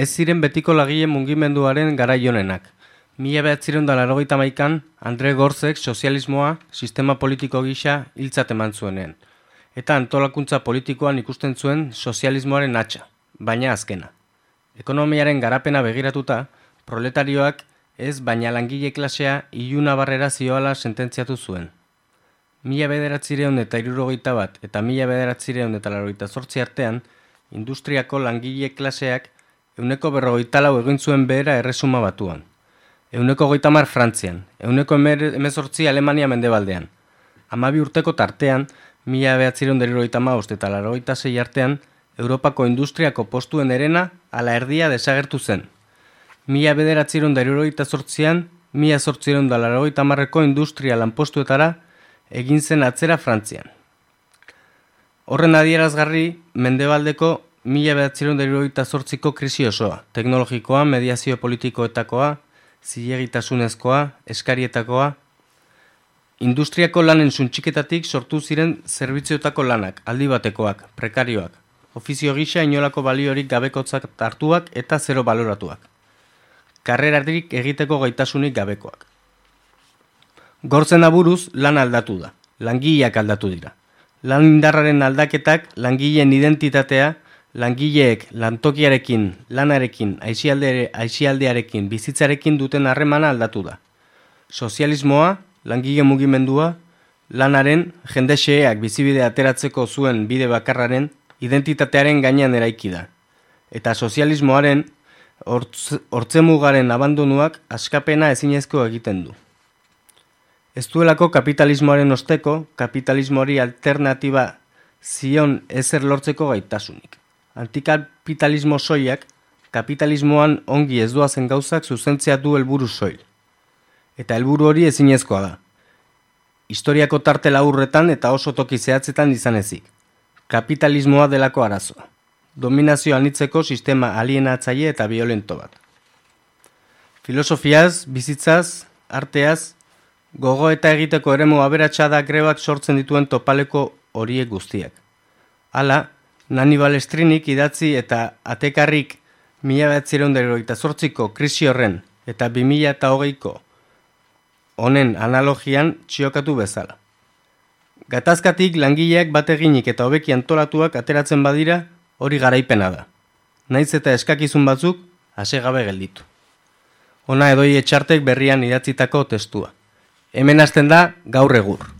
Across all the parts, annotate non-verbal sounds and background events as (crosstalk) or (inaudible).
ez ziren betiko lagile mungimenduaren garaionenak. Mila behatzireun da larogeita maikan, Andre Gorzek sozialismoa sistema politiko gisa hiltzat eman zuenean. Eta antolakuntza politikoan ikusten zuen sozialismoaren atxa, baina azkena. Ekonomiaren garapena begiratuta, proletarioak ez baina langile klasea iluna barrera zioala sententziatu zuen. Mila bederatzireun eta irurogeita bat eta mila bederatzireun eta larogeita zortzi artean, industriako langile klaseak euneko berrogeita lau egin zuen behera erresuma batuan. Euneko goita mar Frantzian, euneko emezortzi Alemania mendebaldean. Amabi urteko tartean, mila behatzireun derirogeita maost eta larogeita zei artean, Europako industriako postuen erena ala erdia desagertu zen. Mila bederatzireun derirogeita zortzian, mila zortzireun da larogeita marreko industria lanpostuetara egin zen atzera Frantzian. Horren adierazgarri, mendebaldeko mila behatzireun derirogeita zortziko krisi osoa, teknologikoa, mediazio politikoetakoa, zilegitasunezkoa, eskarietakoa, industriako lanen suntxiketatik sortu ziren zerbitzioetako lanak, aldi batekoak, prekarioak, ofizio gisa inolako baliorik gabekotzak hartuak eta zero baloratuak. Karreratik egiteko gaitasunik gabekoak. Gortzen aburuz lan aldatu da, langileak aldatu dira. Lan indarraren aldaketak langileen identitatea, langileek lantokiarekin, lanarekin, aizialdearekin, bizitzarekin duten harremana aldatu da. Sozialismoa, langile mugimendua, lanaren jende xeeak bizibide ateratzeko zuen bide bakarraren identitatearen gainean eraiki da. Eta sozialismoaren hortzemugaren abandonuak askapena ezinezko egiten du. Ez duelako kapitalismoaren osteko, kapitalismoari alternatiba zion ezer lortzeko gaitasunik antikapitalismo soiak kapitalismoan ongi ez duazen gauzak zuzentzea du helburu soil. Eta helburu hori ezinezkoa da. Historiako tarte laurretan eta oso toki zehatzetan izan ezik. Kapitalismoa delako arazoa. Dominazio anitzeko sistema alienatzaile eta violento bat. Filosofiaz, bizitzaz, arteaz, gogo eta egiteko eremu aberatsa da grebak sortzen dituen topaleko horiek guztiak. Hala, Nani Balestrinik idatzi eta atekarrik mila behatzireun eta zortziko krisi horren eta bi mila eta hogeiko honen analogian txiokatu bezala. Gatazkatik langileak bateginik eta hobeki antolatuak ateratzen badira hori garaipena da. Naiz eta eskakizun batzuk hase gabe gelditu. Ona edoi etxartek berrian idatzitako testua. Hemen hasten da gaur egur.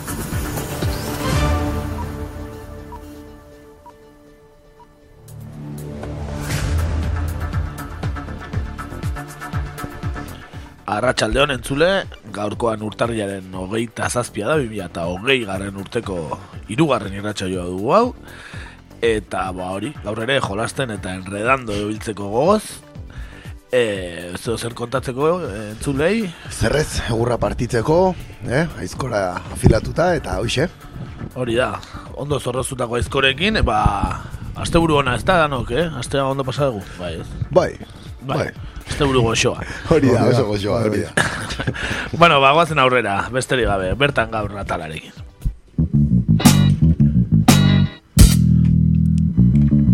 Arratxaldeon entzule, gaurkoan urtarriaren hogeita zazpia da, bimia eta hogei garen urteko irugarren irratxaioa dugu hau. Eta ba hori, gaur ere jolasten eta enredando biltzeko gogoz. E, zer, zer kontatzeko entzulei? Zerrez, egurra partitzeko, eh? aizkora afilatuta eta hoxe. Hori da, ondo zorrozutako aizkorekin, ba, aste buru hona ez da danok, eh? Aste ondo pasadugu, bai ez? Bai, bai. bai. Este buru goxoa. Hori da, oso goxoa, hori da. (laughs) bueno, bagoazen aurrera, besterik gabe, bertan gaur natalarekin.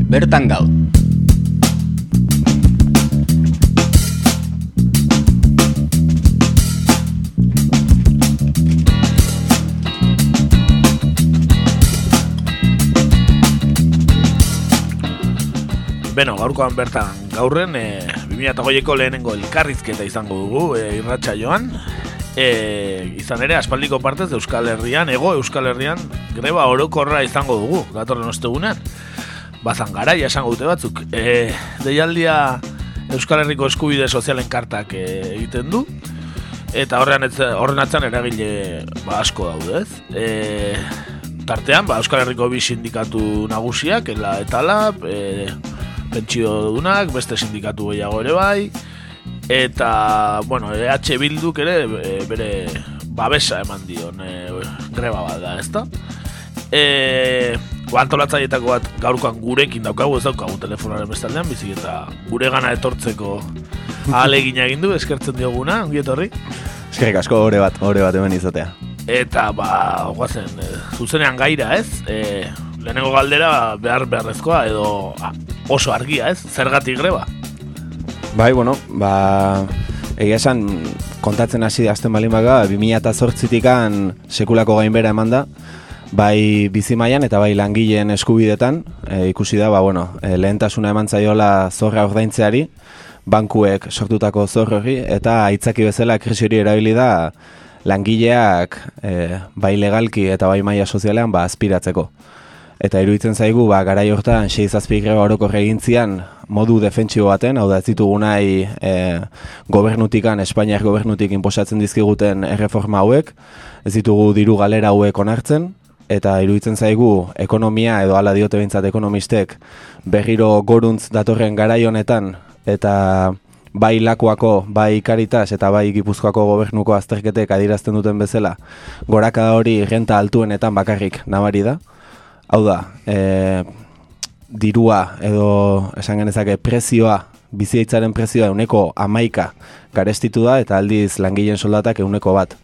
Bertan gaur. Beno, gaurkoan bertan gaurren, e, 2008ko lehenengo elkarrizketa izango dugu e, irratxa joan. E, izan ere, aspaldiko partez Euskal Herrian, ego Euskal Herrian, greba orokorra izango dugu, datorren ostegunean. Bazan gara, esango dute batzuk. E, deialdia Euskal Herriko eskubide sozialen kartak e, egiten du. Eta horren, horren atzan eragile ba, asko daude, ez? E, tartean, ba, Euskal Herriko bi sindikatu nagusiak, eta lab, e, pentsio dunak, beste sindikatu gehiago ere bai, eta, bueno, EH Bilduk ere, e, bere babesa eman dion e, greba bat da, ezta? E, antolatzaietako bat gaurkoan gurekin daukagu, ez daukagu telefonaren bestaldean, bizik eta gure gana etortzeko (laughs) alegina egin du, eskertzen dioguna, ongi etorri. Eskerrik asko, ore bat, ore bat hemen izatea. Eta, ba, guazen, e, zuzenean gaira, ez? E, lehenengo galdera behar beharrezkoa edo a, oso argia, ez? Zergatik greba? Bai, bueno, ba, egia esan kontatzen hasi da azten balin baga, 2008-tikan sekulako gainbera eman da, bai bizimaian eta bai langileen eskubidetan, e, ikusi da, ba, bueno, e, lehentasuna eman zaiola zorra ordaintzeari, bankuek sortutako zorri, eta aitzaki bezala krisiori erabili da langileak e, bai legalki eta bai maila sozialean ba, aspiratzeko. Eta iruditzen zaigu, ba, gara hortan, 6 zazpik greba horoko regintzian modu defentsibo baten, hau da ez ditugu nahi e, gobernutikan, Espainiak gobernutik inposatzen dizkiguten erreforma hauek, ez ditugu diru galera hauek onartzen, eta iruditzen zaigu ekonomia edo ala diote bintzat ekonomistek berriro goruntz datorren garai honetan eta bai lakuako, bai karitas eta bai gipuzkoako gobernuko azterketek adirazten duten bezala gorakada hori renta altuenetan bakarrik nabari da. Hau da, e, dirua edo esan genezake prezioa, biziaitzaren prezioa euneko amaika garestitu da eta aldiz langileen soldatak euneko bat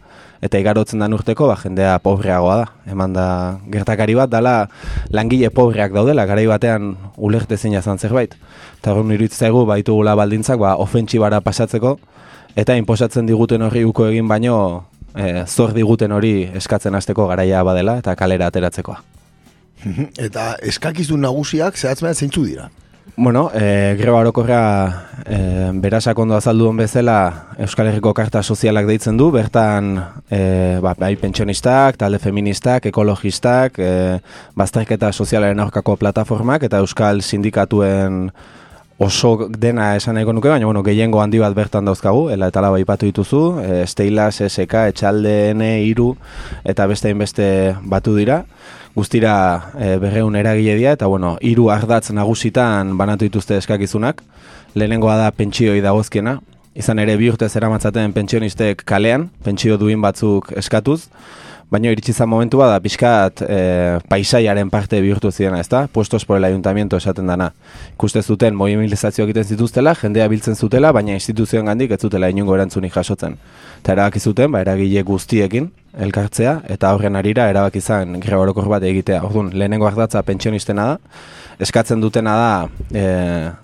eta igarotzen da urteko, ba, jendea pobreagoa da. Eman da, gertakari bat, dala langile pobreak daudela, garai batean ulerte zein jazan zerbait. Eta hori niruditzen zaigu, baitu gula baldintzak, ba, ofentsibara pasatzeko, eta inposatzen diguten horri uko egin baino, e, zor diguten hori eskatzen hasteko garaia badela, eta kalera ateratzekoa. (laughs) Eta eskakizun nagusiak zehatzmean zeintzu dira? Bueno, e, greba orokorra e, berasak ondo azaldu hon bezala Euskal Herriko Karta Sozialak deitzen du, bertan e, ba, bai pentsionistak, talde feministak, ekologistak, e, bazterketa sozialaren aurkako plataformak eta Euskal Sindikatuen oso dena esan eko nuke, baina bueno, gehiengo handi bat bertan dauzkagu, ela eta laba ipatu dituzu, e, Steilas, SK, Etxalde, N, Iru, eta beste beste batu dira guztira e, berreun eragile dira, eta bueno, hiru ardatz nagusitan banatu dituzte eskakizunak. Lehenengoa da pentsioi dagozkiena, izan ere bi urte zera matzaten pentsionistek kalean, pentsio duin batzuk eskatuz, baina iritsi zan momentu bada, pixkat e, paisaiaren parte bihurtu ziren, ezta? Puestos por el ayuntamiento esaten dana. Ikuste zuten, mobilizazio egiten zituztela, jendea biltzen zutela, baina instituzioen gandik ez zutela inungo erantzunik jasotzen. Eta erabaki zuten, ba, eragile guztiekin, elkartzea, eta horren arira erabaki zen greba bat egitea. Orduan, lehenengo ardatza pentsionistena da, eskatzen dutena da, e,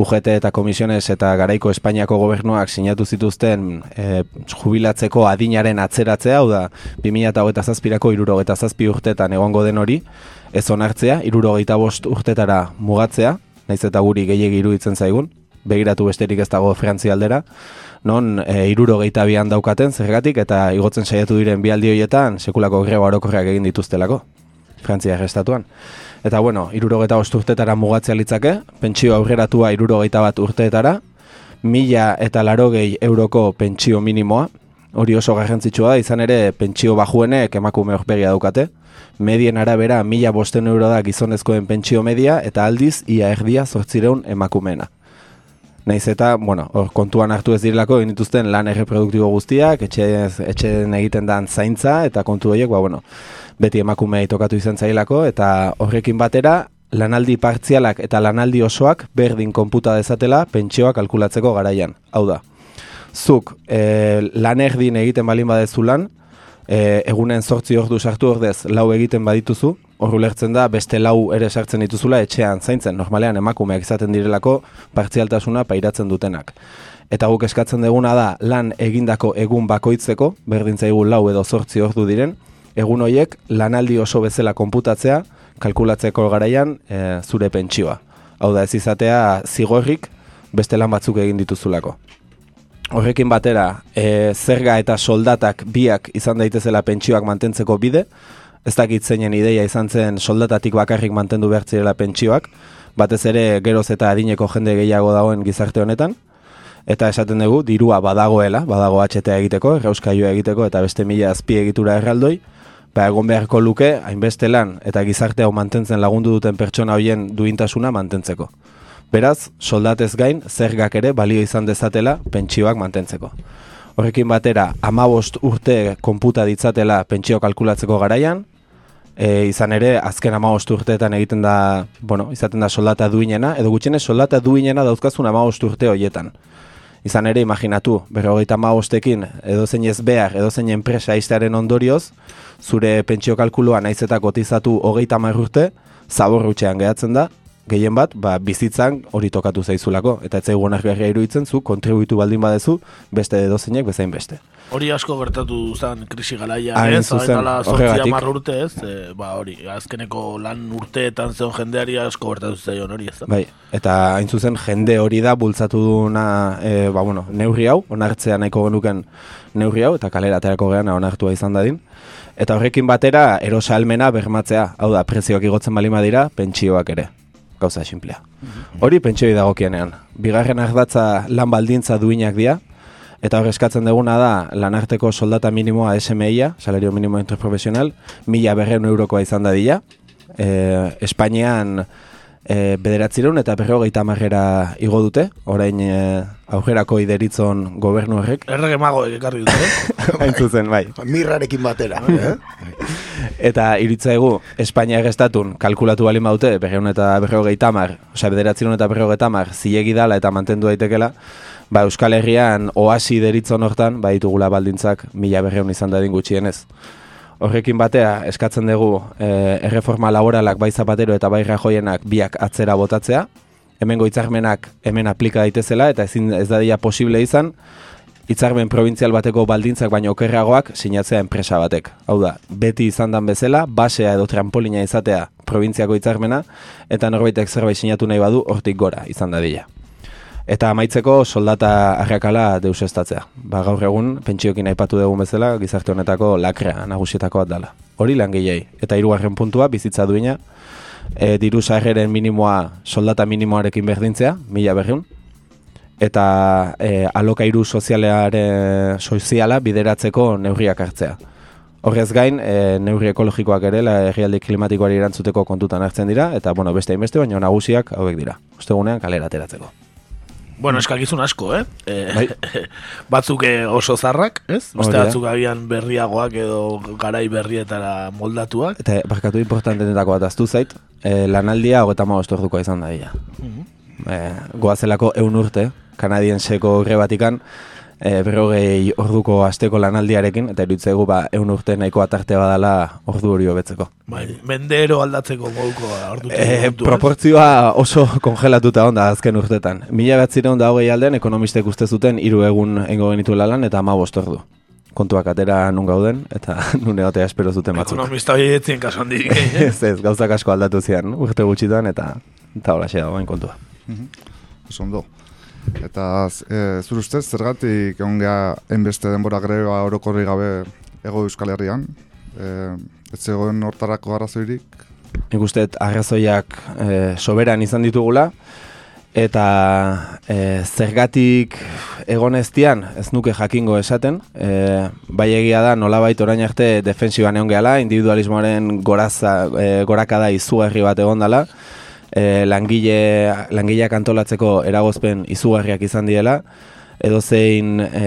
UGT eta komisiones eta garaiko Espainiako gobernuak sinatu zituzten e, jubilatzeko adinaren atzeratzea, hau da, 2008 zazpirako irurogeta zazpi urtetan egongo den hori, ez onartzea, irurogeita bost urtetara mugatzea, naiz eta guri gehiagi iruditzen zaigun, begiratu besterik ez dago Frantzia aldera, non e, irurogeita bian daukaten zergatik eta igotzen saiatu diren bialdi horietan sekulako greba orokorrak egin dituztelako, Frantzia estatuan. Eta bueno, irurogeta urteetara mugatzea litzake, pentsio aurreratua irurogeita bat urteetara, mila eta larogei euroko pentsio minimoa, hori oso garrantzitsua da, izan ere pentsio bajuenek emakume horpegia daukate, medien arabera mila bosten euro da gizonezkoen pentsio media, eta aldiz ia erdia zortzireun emakumeena. Naiz eta, bueno, hor kontuan hartu ez direlako egin dituzten lan erreproduktibo guztiak, etxe, egiten dan zaintza, eta kontu horiek, ba, bueno, beti emakumea tokatu izan zailako, eta horrekin batera, lanaldi partzialak eta lanaldi osoak berdin konputa dezatela pentsioa kalkulatzeko garaian. Hau da, zuk e, lan erdin egiten balin badezu lan, e, egunen sortzi ordu sartu ordez lau egiten badituzu, hor ulertzen da beste lau ere sartzen dituzula etxean zaintzen, normalean emakumeak izaten direlako partzialtasuna pairatzen dutenak. Eta guk eskatzen duguna da lan egindako egun bakoitzeko, berdin zaigu lau edo sortzi ordu diren, egun horiek lanaldi oso bezala konputatzea, kalkulatzeko garaian e, zure pentsioa. Hau da ez izatea zigorrik beste lan batzuk egin dituzulako. Horrekin batera, e, zerga eta soldatak biak izan daitezela pentsioak mantentzeko bide, ez dakit zeinen ideia izan zen soldatatik bakarrik mantendu behartzirela pentsioak, batez ere geroz eta adineko jende gehiago dagoen gizarte honetan, eta esaten dugu, dirua badagoela, badago HTA egiteko, errauskaioa egiteko, eta beste mila azpi egitura erraldoi, ba, egon beharko luke, hainbeste lan eta gizarte hau mantentzen lagundu duten pertsona hoien duintasuna mantentzeko. Beraz, soldatez gain, zergak ere balio izan dezatela pentsioak mantentzeko. Horrekin batera, amabost urte konputa ditzatela pentsio kalkulatzeko garaian, e, izan ere, azken amabost urteetan egiten da, bueno, izaten da soldata duinena, edo gutxienez soldata duinena dauzkazun amabost urte horietan. Izan ere, imaginatu, berrogeita amabostekin, edo zein ez behar, edo zein enpresa iztearen ondorioz, zure pentsio kalkulua naiz eta kotizatu hogeita urte, zaborrutxean gehatzen da, gehien bat, ba, bizitzan hori tokatu zaizulako. Eta ez zaigu onargarria iruditzen zu, kontribuitu baldin badezu, beste edozeinek bezain beste. Hori asko gertatu zen krisi garaia, Hain ez? zuzen, horregatik. hamar urte, ez? E, ba, hori, azkeneko lan urteetan zeon jendeari asko gertatu zaion hori, ez da? Bai, eta hain zuzen jende hori da bultzatu duna, e, ba, bueno, neurri hau, onartzea nahiko genuken neurri hau, eta kalera aterako geana onartua izan dadin. Eta horrekin batera, erosa almena bermatzea, hau da, prezioak igotzen balima dira, pentsioak ere, gauza simplea. Hori pentsioi dagokienean. Bigarren ardatza lan baldintza duinak dira, eta hor eskatzen duguna da lanarteko soldata minimoa SMI-a, salario minimo interprofesional, mila berreun eurokoa izan da dira. E, Espainian e, bederatzireun eta berrogeita marrera igo dute, orain e, aurrerako ideritzon gobernu horrek. Errege mago ekarri dute, eh? (laughs) Hain zuzen, bai. Mirrarekin batera, eh? Eta iritzaigu, Espainia estatun kalkulatu balin baute, berreun eta berrogeita mar, osea, bederatzireun eta berrogeita mar, zilegi dala eta mantendu daitekela, ba, Euskal Herrian oasi deritzon hortan, ba, ditugula baldintzak mila berreun izan dadin gutxienez. Horrekin batea, eskatzen dugu eh, erreforma laboralak bai zapatero eta bai rajoienak biak atzera botatzea, hemengo hitzarmenak hemen aplika daitezela eta ezin ez dadia posible izan, hitzarmen probintzial bateko baldintzak baino okerragoak sinatzea enpresa batek. Hau da, beti izan dan bezala, basea edo trampolina izatea probintziako hitzarmena, eta norbaitek zerbait sinatu nahi badu hortik gora izan dadila. Eta amaitzeko soldata arrakala deusestatzea. Ba, gaur egun, pentsiokin aipatu dugun bezala, gizarte honetako lakrea nagusietako bat dela. Hori langilei. Eta hirugarren puntua, bizitza duina, e, diru sarreren minimoa soldata minimoarekin berdintzea, mila berriun, eta e, alokairu sozialare, soziala bideratzeko neurriak hartzea. Horrez gain, e, neurri ekologikoak ere, la herrialde klimatikoari erantzuteko kontutan hartzen dira, eta bueno, beste hainbeste, baina nagusiak hauek dira. Ostegunean kalera ateratzeko. Bueno, eskakizun asko, eh? E, Bai. (laughs) batzuk oso zarrak, ez? Beste batzuk agian berriagoak edo garai berrietara moldatuak. Eta barkatu importantenetako bat aztu zait, e, lanaldia hogeta ordukoa izan da ia. e, goazelako eun urte, kanadienseko gre batikan, e, berrogei orduko asteko lanaldiarekin, eta iruditzegu ba, eun urte nahiko atarte badala ordu hori hobetzeko. Bai, mendero aldatzeko moduko ordu E, proportzioa oso kongelatuta onda azken urtetan. Mila batzireun da hogei aldean ekonomistek uste zuten hiru egun engo genituela lan eta ama ordu. Kontuak atera nun gauden eta (laughs) nun egotea espero zuten batzuk. Ekonomista hori etzien kasu handik. eh? (laughs) ez ez, gauzak asko aldatu zian urte gutxitan eta eta hola da bain kontua. Oso ondo. Eta e, zure ustez, zergatik egon geha enbeste denbora greba orokorri gabe ego Euskal Herrian? E, ez zegoen hortarako arrazoirik? Nik uste arrazoiak e, soberan izan ditugula, eta e, zergatik egon eztian, ez nuke jakingo esaten, e, bai egia da nolabait orain arte defensiban egon gehala, individualismoaren goraza, e, gorakada izugarri bat egon dela, e, langile, langileak antolatzeko eragozpen izugarriak izan diela, edo zein e,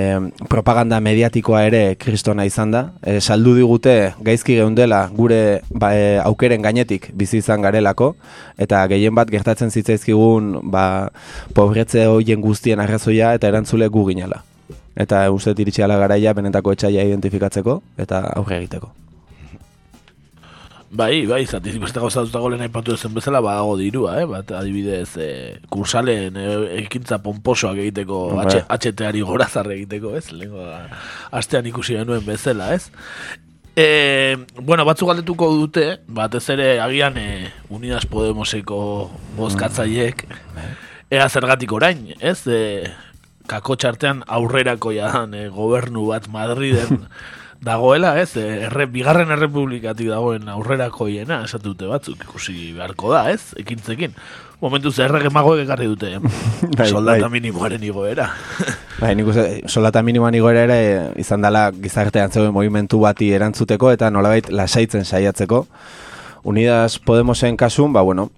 propaganda mediatikoa ere kristona izan da. E, saldu digute gaizki geundela gure ba, e, aukeren gainetik bizi izan garelako, eta gehien bat gertatzen zitzaizkigun ba, pobretze hoien guztien arrazoia eta erantzule gu ginela. Eta uste iritsi ala garaia benetako etxaia identifikatzeko eta aurre egiteko. Bai, bai, zatiz beste gauza dutako lehen aipatu ezen bezala, badago dirua, eh? Bat, adibidez, eh, kursalen eh, ekintza pomposoak egiteko, Bai. H- HT-ari gorazarre egiteko, ez? Lehenko astean ikusi genuen bezala, ez? E, bueno, batzuk galdetuko dute, batez ere agian e, Unidas Podemoseko bozkatzaiek, ea zergatik orain, ez? E, kako txartean aurrerako jadan e, gobernu bat Madriden (laughs) dagoela, ez? E, erre, bigarren errepublikatik dagoen aurrerako hiena, esatute batzuk, ikusi beharko da, ez? Ekintzekin. Momentuz errege magoek ekarri dute, (laughs) Bai, soldata bai. minimoaren igoera. (laughs) Bai, nik uste, soldata minimoan igoera ere izan dela gizartean zegoen movimentu bati erantzuteko eta nolabait lasaitzen saiatzeko. Unidas Podemosen kasun, ba bueno,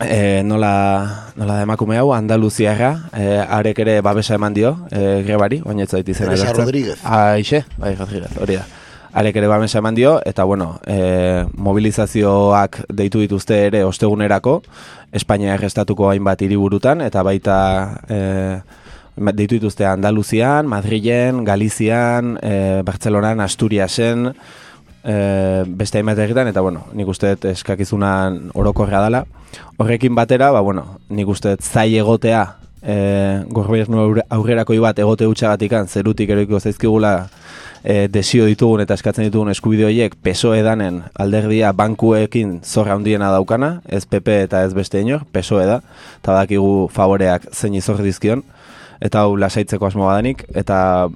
e, nola, nola da emakume hau, Andaluziarra, e, arek ere babesa eman dio, e, grebari, baina ez zait izena. Teresa. Rodríguez. Aixe, bai, Rodríguez, hori da. Arek ere babesa eman dio, eta bueno, e, mobilizazioak deitu dituzte ere ostegunerako, Espainia errestatuko hainbat hiriburutan, eta baita e, deitu dituzte Andaluzian, Madrilen, Galizian, e, Bartzelonan, Asturiasen, e, beste hainbat herritan, eta bueno, nik uste eskakizunan orokorra dela. Horrekin batera, ba, bueno, nik uste zai egotea, e, gobernu aurre- aurrerakoi bat egote utxagatikan, zerutik eroiko zaizkigula e, desio ditugun eta eskatzen ditugun eskubide horiek PSOE danen alderdia bankuekin zorra handiena daukana, ez PP eta ez beste inor, PSOE da, eta badakigu favoreak zein izor dizkion, eta hau lasaitzeko asmo badanik, eta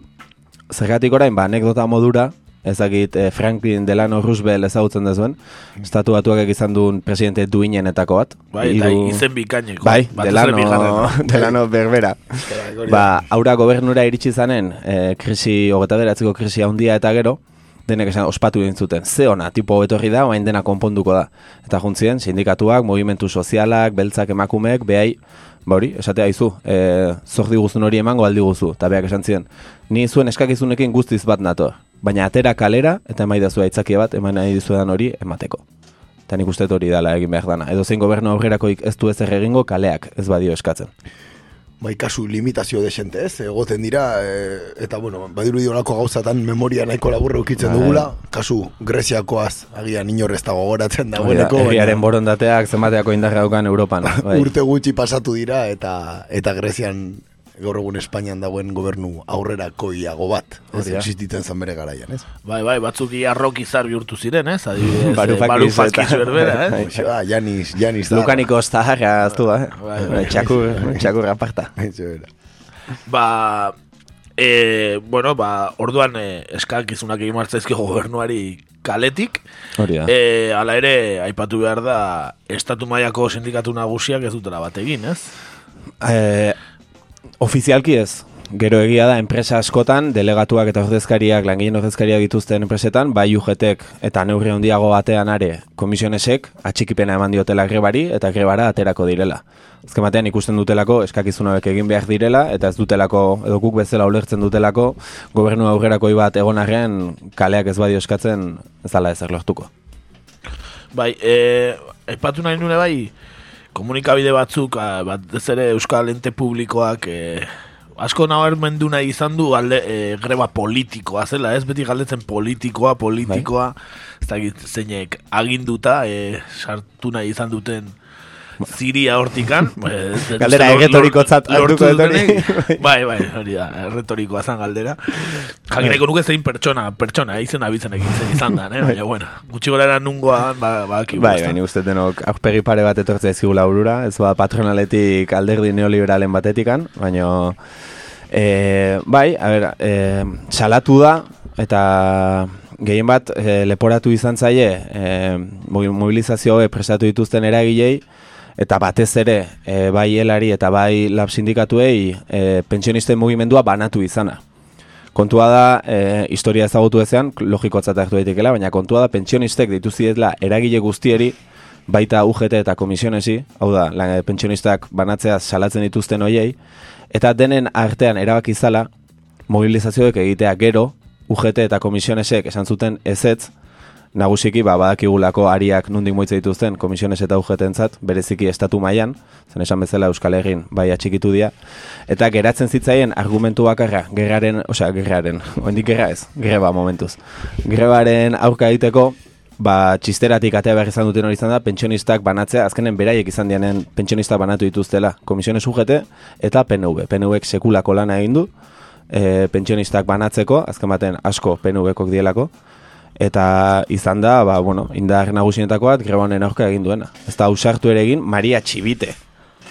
zergatik orain, ba, anekdota modura, ezagit eh, Franklin Delano Roosevelt ezagutzen dezuen, estatu batuak izan duen presidente duinenetako bat. Bai, eta Hiru- izen bikaineko. Bai, Delano. (laughs) Delano berbera. Ba, aura gobernura iritsi zanen, e, krisi, hogeta beratzeko krisi handia eta gero, denek esan ospatu egin zuten. Ze ona, tipo betorri da, oain dena konponduko da. Eta juntzien, sindikatuak, movimentu sozialak, beltzak emakumeek, behai, ba hori, esatea izu, e, zordi guztun hori emango aldi guzu, eta beak esan ziren. Ni zuen eskakizunekin guztiz bat nator, baina atera kalera, eta emaidazu aitzakia bat, eman nahi dizuedan hori emateko. Eta nik uste hori dela egin behar dana. Edo zein gobernu aurrerakoik ez du ezer egingo kaleak ez badio eskatzen. bai, kasu limitazio desente ez, egoten dira, e, eta bueno, badiru olako gauzatan memoria nahiko laburra ukitzen Bai. dugula, kasu Greziakoaz, agian inor ez dago gogoratzen Hori da, dagoeneko, Herriaren borondateak zenbateako indarra daukan Europan. Bai. (laughs) urte gutxi pasatu dira, eta eta Grezian gaur egun Espainian dagoen gobernu aurrerakoiago bat, ez Hori da. existitzen zen bere garaian, ez? Bai, bai, batzuk iarrok izar bihurtu ziren, ez? Adibidez, (laughs) Varoufakis eh, Varoufakis eta- berbera, eh? (laughs) Bai. Hoxe da, Janis, Janis da. Lukaniko zaharra aztu da, Bai, eh? bai. Txakur, (laughs) txakur aparta. Ba, e, bueno, ba, orduan e, eskakizunak egin martzaizkio gobernuari kaletik, Hori da. e, ala ere, aipatu behar da, estatu mailako sindikatu nagusiak ez dutela bat egin, ez? Eh, ofizialki ez. Gero egia da, enpresa askotan, delegatuak eta ordezkariak, langileen ordezkariak dituzten enpresetan, bai UGTek eta neurri handiago batean are komisionesek atxikipena eman diotela grebari eta grebara aterako direla. Azken batean ikusten dutelako eskakizunak egin behar direla eta ez dutelako, edo guk bezala ulertzen dutelako, gobernu aurrerakoi bat egon arren kaleak ez badio eskatzen ez dala ezer lortuko. Bai, e, aipatu nahi nune bai, komunikabide batzuk, a, bat ere Euskal Ente Publikoak, e, asko nabarmendu nahi izan du alde, e, greba politikoa zela, ez? Beti galdetzen politikoa, politikoa, ez dakit zeinek aginduta, e, sartu nahi izan duten ziria hortikan. (laughs) ez Galdera erretorikotzat hartuko. (laughs) Bai, bai, hori da, erretorikoa zan galdera. Jakineko nuke zein pertsona, pertsona, izen abitzen egin izan da, eh? baina, bueno, gutxi gorera nungoa, ba, ba, Bai, bai, nik uste denok aurpegi pare bat etortzea ezigula burura, ez ba patronaletik alderdi neoliberalen batetikan, baina e, bai, a ber, e, salatu da, eta gehien bat e, leporatu izan zaie e, mobilizazio prestatu dituzten eragilei, eta batez ere e, bai helari eta bai lab sindikatuei e, pentsionisten mugimendua banatu izana. Kontua da, e, historia ezagutu ezean, logikotzat hartu daitekela, baina kontua da, pentsionistek dituzietela eragile guztieri, baita UGT eta komisionesi, hau da, lan, pentsionistak banatzea salatzen dituzten hoiei, eta denen artean erabaki zala, mobilizazioek egitea gero, UGT eta komisionesek esan zuten ezetz, nagusiki ba, badakigulako ariak nundik moitze dituzten komisiones eta UGT-entzat, bereziki estatu mailan, zen esan bezala Euskal Herrin bai atxikitu dira, eta geratzen zitzaien argumentu bakarra, gerraren, osea, gerraren, (laughs) oendik gerra ez, greba momentuz. Grebaren aurka egiteko, ba, txisteratik atea behar izan duten hori izan da, pentsionistak banatzea, azkenen beraiek izan dianen pentsionistak banatu dituztela, komisiones UGT eta PNV. PNVek sekulako lana egin du, e, pentsionistak banatzeko, azken baten asko PNV-kok dielako, eta izan da, ba, bueno, indar nagusienetako bat greba honen aurka egin duena. Ez da ausartu ere egin, Maria Txibite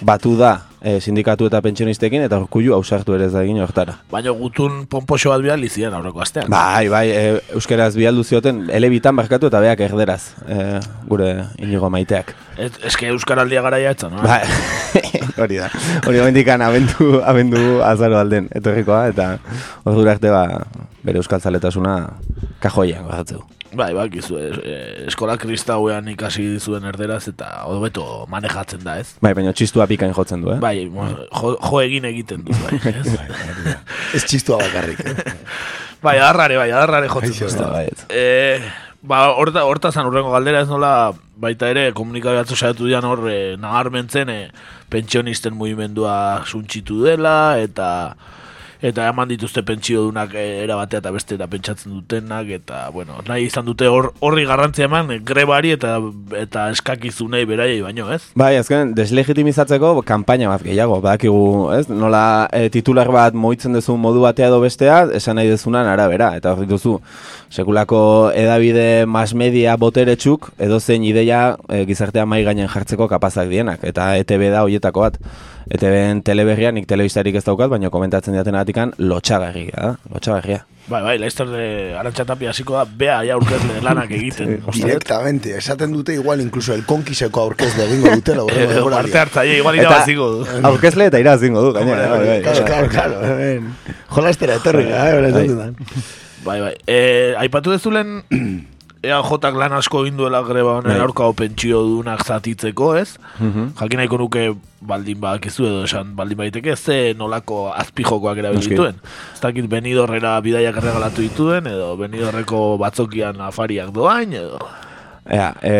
batu da e, sindikatu eta pentsionistekin, eta urkullu ausartu ere ez da egin hortara. Baina gutun pomposo bat bihal izien aurreko astean. Bai, bai, e, euskeraz bialdu zioten, elebitan barkatu eta beak erderaz, e, gure inigo maiteak. Ez, eske Euskaraldia garaia etza, no? Ba, (laughs) hori da. Hori momendikan abendu, abendu azaro alden etorrikoa, eta ordura arte ba, bere euskal zaletasuna kajoian gorratzeu. Bai, bakizu, es, eh, eskola kristauean ikasi zuen erderaz eta hobeto manejatzen da, ez? Bai, baina txistua pikain jotzen du, eh? Bai, mo- jo, jo egin egiten du, bai. (laughs) ez? Ez txistua bakarrik. Eh? bai, adarrare, bai, adarrare jotzen du. Bai, ez. Eh, ba, horta, hortazan urrengo galdera ez nola baita ere komunikabatu saiatu dian hor e, nabarmentzen e, pentsionisten mugimendua suntxitu dela eta eta eman dituzte pentsio dunak e, era batea eta beste eta pentsatzen dutenak eta bueno, nahi izan dute hor horri garrantzia eman e, grebari eta eta eskakizunei beraiei baino, ez? Bai, azken, deslegitimizatzeko kanpaina bat gehiago, badakigu, ez? Nola e, titular bat moitzen duzu modu batea edo bestea, esan nahi dezunan arabera, eta hor dituzu, sekulako edabide mass media boteretsuk, edo zein ideia e, gizartea mai gainen jartzeko kapazak dienak, eta ETB da hoietako bat. ETB-en teleberrian, nik telebistarik ez daukat, baina komentatzen diaten atikan, lotxagarria, da? lotxagarria. Bai, bai, laizter de Arantxa Tapia hasiko da, bea ja aurkezle lanak (laughs) egiten. Directamente, esaten dute igual incluso el konkiseko aurkezle egingo dutela. Edo parte hartzaile igual irabaziko du. aurkezle eta irazingo du, gainera. bai, bai. Claro, claro, claro. Jolastera etorri, eh, Bai. beretan. Bai, bai. E, aipatu dezulen (clears throat) EAJak lan asko egin duela greba honen Bai. aurkao pentsio dunak zatitzeko, ez? Mhm. Jakin nahiko nuke baldin badakizu edo esan baldin baiteke ze nolako azpijokoak erabili dituen. Ez dakit benidorrera bidaiak erregalatu dituen edo benidorreko batzokian afariak doain edo... Ea, e,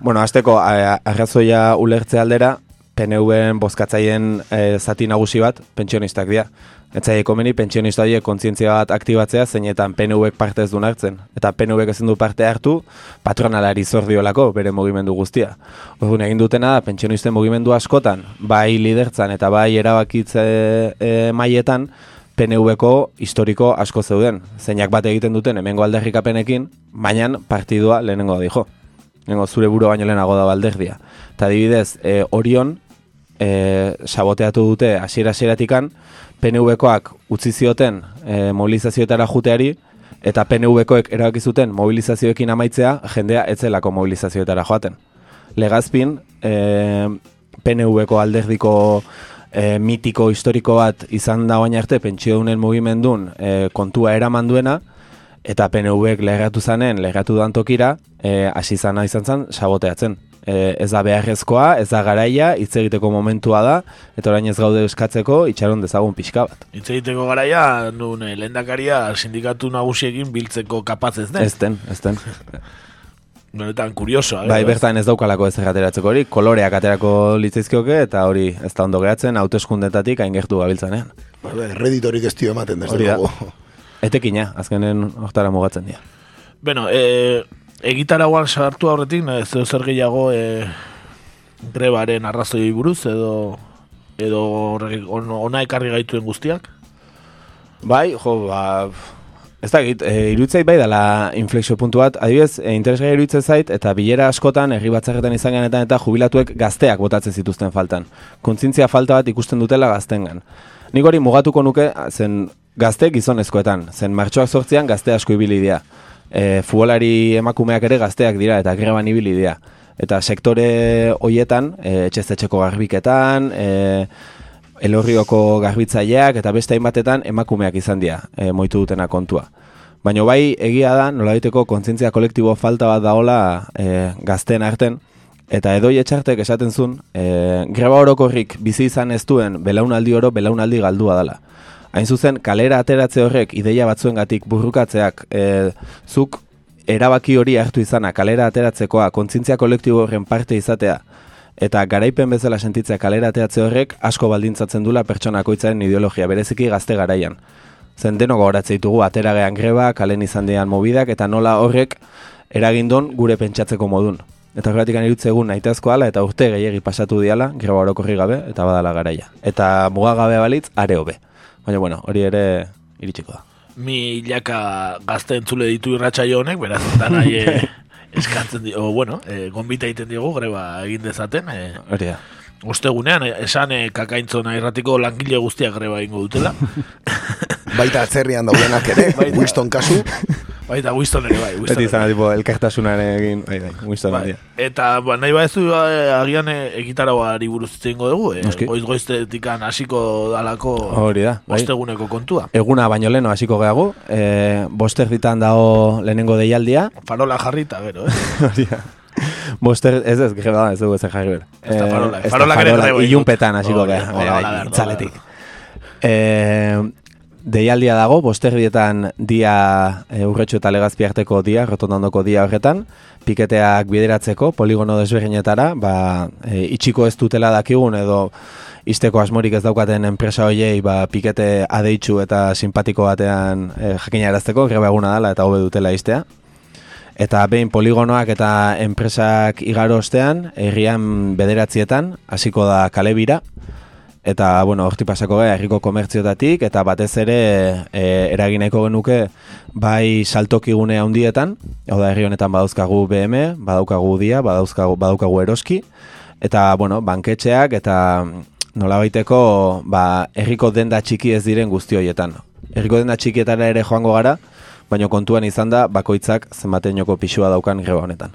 bueno, azteko arrazoia ulertze aldera, PNV-en bozkatzaien e, zati nagusi bat, pentsionistak dira. Etzai komeni pentsionista horiek kontzientzia bat aktibatzea, zeinetan PNV-ek parte ez du hartzen. Eta PNV-ek ezin du parte hartu, patronalari zor diolako bere mugimendu guztia. Orduan egin dutena da, pentsionisten mugimendu askotan, bai lidertzan eta bai erabakitze e, maietan, PNV-ko historiko asko zeuden. Zeinak bat egiten duten hemengo alderrikapenekin, baina partidua lehenengo dijo. Lehenengo zure buru baino lehenago da balderdia. Eta adibidez, e, Orion e, saboteatu dute hasiera hasieratikan PNV-koak utzi zioten e, mobilizazioetara juteari, eta PNV-koek erabaki zuten mobilizazioekin amaitzea, jendea etzelako mobilizazioetara joaten. Legazpin, e, PNV-ko alderdiko e, mitiko historiko bat izan da baina arte pentsiodunen mugimendun e, kontua eraman duena, eta PNV-ek leheratu zanen, leheratu dan tokira, e, hasi zana izan zen saboteatzen. E, ez da beharrezkoa, ez da garaia, hitz egiteko momentua da, eta orain ez gaude eskatzeko itxaron dezagun pixka bat. Hitz egiteko garaia, nun eh, lehendakaria sindikatu nagusiekin biltzeko kapaz ez den. Ez den, ez den. (laughs) Benetan kuriosoa. Bai, eh, bertan ez daukalako ez ateratzeko hori, koloreak aterako litzaizkioke, eta hori ez da ondo geratzen, hauteskundetatik hain gertu gabiltzanean. Bai, Redditorik ez dio ematen, desde. Etekina, azkenen hortara mugatzen dira. Bueno, e, egitaragoan sartu aurretik, ez zer gehiago e, grebaren arrazoi buruz, edo edo ona ekarri gaituen guztiak? Bai, jo, ba, ez dakit, e, iruditzait bai dela inflexio puntu bat, adibidez, e, interesgai iruditzen zait, eta bilera askotan, herri batzarretan izan ganetan eta jubilatuek gazteak botatzen zituzten faltan. Kontzintzia falta bat ikusten dutela gaztengan. Nik hori mugatuko nuke, zen gazte gizonezkoetan, zen martxoak sortzean gazte asko ibili dira. E, futbolari emakumeak ere gazteak dira eta greban ibili dira. Eta sektore hoietan, e, etxezetxeko garbiketan, e, elorrioko garbitzaileak eta beste hainbatetan emakumeak izan dira, e, moitu dutena kontua. Baina bai egia da, nolabaiteko kontzientzia kolektibo falta bat daola e, gazten arten, eta edoi etxartek esaten zuen, e, greba orokorrik bizi izan ez duen belaunaldi oro belaunaldi galdua dela. Hain zuzen, kalera ateratze horrek ideia batzuengatik burrukatzeak e, zuk erabaki hori hartu izana kalera ateratzekoa, kontzientzia kolektibo horren parte izatea, eta garaipen bezala sentitzea kalera ateratze horrek asko baldintzatzen dula pertsonakoitzaren ideologia, bereziki gazte garaian. Zen denok gogoratzen ditugu ateragean greba, kalen izan dian mobidak, eta nola horrek eragindon gure pentsatzeko modun. Eta horretik irutzegun nahitazko ala eta urte gehiagi pasatu diala, greba orokorri gabe, eta badala garaia. Eta mugagabe balitz, are hobe. Baina, bueno, hori ere iritsiko da. Milaka gazte entzule ditu irratsaio honek, beraz, eta nahi e, (laughs) eskatzen di, o, bueno, e, gonbita egiten diogu, greba egin dezaten, e, Hori da. ostegunean, esan e, kakaintzona irratiko langile guztiak greba egingo dutela. (laughs) Baita atzerrian daudenak ere. (laughs) Winston kasu, Baita, Winston ere bai, Winston Beti izan, bai. tipo, elkartasunarekin, bai, bai, Winston Bai. Eta, ba, nahi badezu eh, agian eh, egitarauari buruz hitz egingo dugu, eh? Noski. goiz goiztetikan hasiko dalako Hori da, bai. osteguneko kontua. Eguna baino leno hasiko gehagu, e, boster ditan dago lehenengo deialdia, Farola jarrita, gero, eh? (laughs) hori da. Boster, ez ez, greba da, ez dugu ezer jarri behar. Ez da farola, ez da farolak ere greba egin Ilunpetan dut. hasiko Hori, geha, hola, bai, hola, bai, hola, itzaletik. E, deialdia dago, bosterdietan dia e, urretxo eta legazpi arteko dia, rotondandoko dia horretan, piketeak bideratzeko, poligono desberdinetara, ba, e, itxiko ez dutela dakigun edo izteko asmorik ez daukaten enpresa hoiei ba, pikete adeitzu eta simpatiko batean e, jakinarazteko, greba eguna dela eta hobe dutela iztea. Eta behin poligonoak eta enpresak igaro ostean, herrian bederatzietan, hasiko da kalebira, eta, bueno, horti pasako gara, herriko komertziotatik, eta batez ere e, eragineko genuke bai saltokigune handietan, hau da herri honetan badauzkagu BM, badaukagu dia, badauzkagu, badaukagu eroski, eta, bueno, banketxeak, eta nolabaiteko, ba, herriko denda txiki ez diren guzti horietan. Herriko denda txikietara ere joango gara, baina kontuan izan da bakoitzak zenbateinoko pixua daukan greba honetan.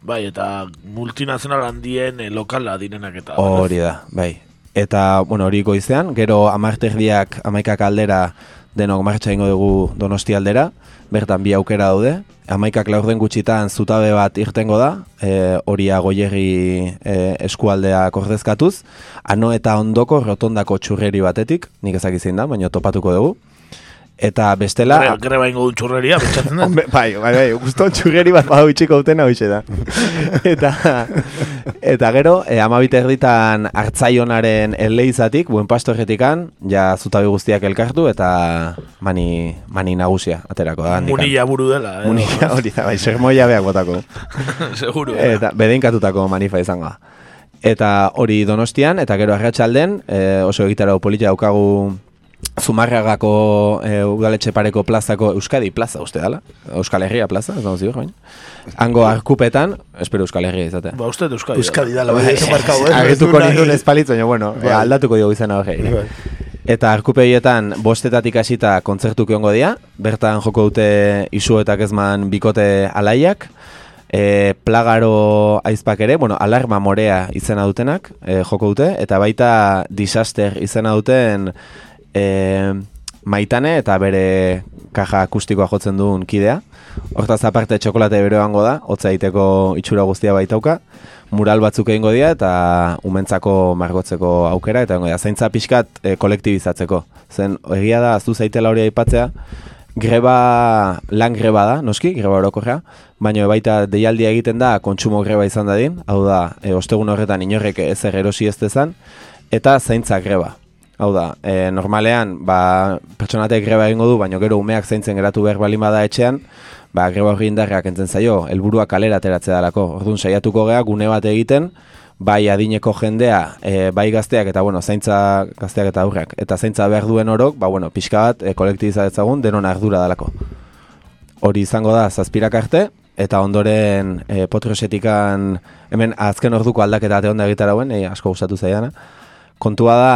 Bai, eta multinazional handien eh, lokala direnak eta. Hori da, bai. Eta, bueno, hori goizean, gero amarterdiak amaikak aldera denok martxa ingo dugu donosti aldera, bertan bi aukera daude, amaikak laurden gutxitan zutabe bat irtengo da, e, horia goierri e, eskualdea kordezkatuz, ano eta ondoko rotondako txurreri batetik, nik ezak izin da, baina topatuko dugu. Eta bestela... Greba ingo du txurreria, pentsatzen da. Bai, bai, bai, guztu txurreri bat badau itxiko utena hoxe da. eta, eta gero, e, amabite erditan hartzaionaren eleizatik, buen pastorretikan, ja zutabi guztiak elkartu eta mani, mani nagusia aterako da. handikan. Munilla buru dela, eh? Munilla hori da, bai, sermoia beak botako. (laughs) Seguro. eh? Eta bedeinkatutako manifa izango da. Eta hori donostian, eta gero arratsalden e, oso egitarau polita daukagu Zumarragako e, udaletxe pareko plazako Euskadi plaza uste dala? Euskal Herria plaza, ez dago ziur, baina. Hango arkupetan, espero Euskal Herria izatea. Ba, uste Euskadi. Euskadi dala, bai, ez markau, eh? Du nindun nahi. espalitz, baina bueno, Bai. aldatuko dugu izan hori. Bai. Eta arkupeietan bostetatik hasita kontzertuk egongo dira, bertan joko dute isuetak ezman bikote alaiak, e, plagaro aizpak ere, bueno, alarma morea izena dutenak e, joko dute, eta baita disaster izena duten e, maitane eta bere kaja akustikoa jotzen duen kidea. Hortaz aparte txokolate beroango da, hotza egiteko itxura guztia baitauka, mural batzuk egingo dira eta umentzako margotzeko aukera eta egongo dira. Zaintza pixkat e, kolektibizatzeko. Zen egia da, aztu zaitela hori aipatzea, greba, lan greba da, noski, greba orokorra, baina baita deialdia egiten da kontsumo greba izan dadin, hau da, e, ostegun horretan inorrek ezer erosi ez dezan, eta zaintza greba. Hau da, e, normalean, ba, pertsonatek greba egingo du, baina gero umeak zaintzen geratu behar balin bada etxean, ba, greba horri indarrak entzen zaio, helburua kalera ateratzea dalako. Orduan, saiatuko gea gune bat egiten, bai adineko jendea, e, bai gazteak eta bueno, zaintza gazteak eta aurrak. Eta zaintza behar duen orok, ba bueno, pixka bat e, kolektibizatzagun denon ardura dalako. Hori izango da zazpirak arte, eta ondoren e, potrosetikan, hemen azken orduko aldaketa ate onda egitarauen, e, asko gustatu zaidana. Kontua da,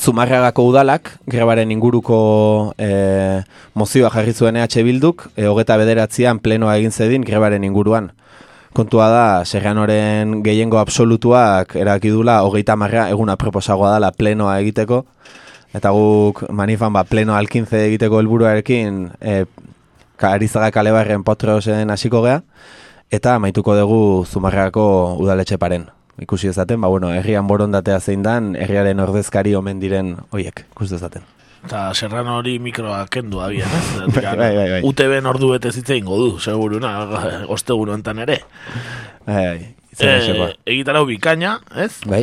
Zumarragako udalak, grebaren inguruko e, mozioa jarri zuen EH Bilduk, e, hogeta bederatzean plenoa egin zedin grebaren inguruan. Kontua da, Serranoren gehiengo absolutuak eraki dula hogeita marra eguna proposagoa dela plenoa egiteko, eta guk manifan ba, pleno alkintze egiteko helburuarekin e, Arizaga Kalebarren potrosen hasiko gea, eta maituko dugu Zumarragako udaletxe paren ikusi dezaten, ba, bueno, herrian borondatea zein dan, herriaren ordezkari omen diren hoiek, ikus dezaten. Eta Serrano hori mikroa kendu abian, ez? (laughs) Bai, bai, bai, bai. UTB-en ordu bete zitzein godu, seguruna, (laughs) ostegun honetan ere. Bai, bai, E, esekoa. egitarau bikaina, ez? Bai,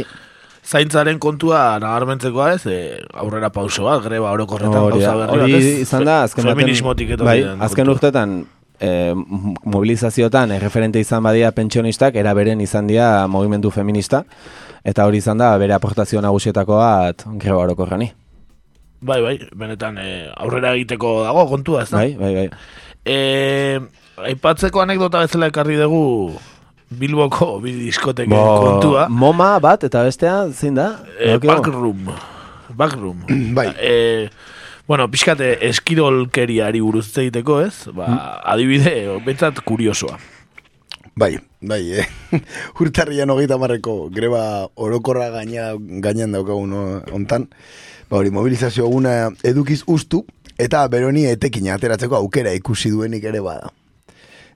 Zaintzaren kontua nagarmentzekoa ez, e, aurrera pauso bat, greba orokorretan gauza da. berri bat, ez? izan da, azken Feminismotik etorri bai, azken urtetan, e, mobilizaziotan erreferente izan badia pentsionistak, era beren izan dira movimendu feminista, eta hori izan da bere aportazio nagusietako bat greba orokorrani. Bai, bai, benetan e, aurrera egiteko dago kontua, ez da? Bai, bai, bai. E, aipatzeko anekdota bezala ekarri dugu Bilboko bi diskoteken Bo, kontua. Moma bat, eta bestea, zein da? E, backroom. Backroom. Bai. E, Bueno, pixkate eskirolkeriari buruz egiteko, ez? Ba, adibide, betzat kuriosoa. Bai, bai, eh? (laughs) Urtarrian hogeita marreko greba orokorra gaina, gainean daukagun hontan. Ba hori, mobilizazio eguna edukiz ustu, eta beroni etekin ateratzeko aukera ikusi duenik ere bada.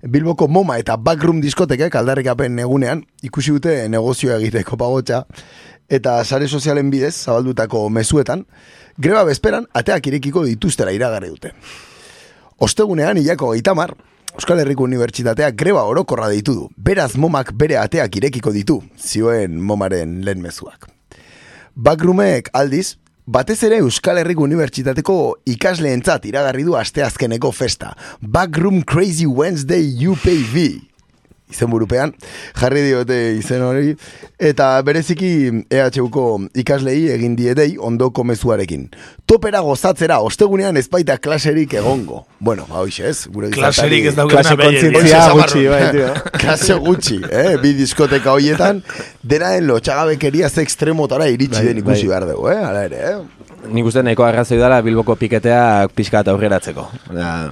Bilboko MoMA eta Backroom diskotekek aldarrikapen egunean ikusi dute negozioa egiteko pagotxa eta sare sozialen bidez zabaldutako mezuetan greba bezperan ateak irekiko dituztera iragarri dute. Ostegunean hilako gaitamar, Euskal Herriko Unibertsitateak greba orokorra deitu du. Beraz momak bere ateak irekiko ditu, zioen momaren lehen mezuak. Backroomek aldiz, batez ere Euskal Herriko Unibertsitateko ikasleentzat iragarri du asteazkeneko festa. Backroom Crazy Wednesday UPV. Izen burupean, jarri diote izen hori, eta bereziki EHUko ikaslei egin dietei ondoko mezuarekin. Topera gozatzera, ostegunean ez baita klaserik egongo. Bueno, ba hoxe ez, gure Klaserik ez daukena Klase kontzientzia gutxi, bai, (laughs) tio. Klase gutxi, eh? Bi diskoteka hoietan, denaen lotxagabekeria ze ekstremotara iritsi Bai, den ikusi bai. behar dugu, eh? Hala ere, eh? Nik uste nahiko arrazoi dela Bilboko piketeak pixka eta aurreratzeko. Da,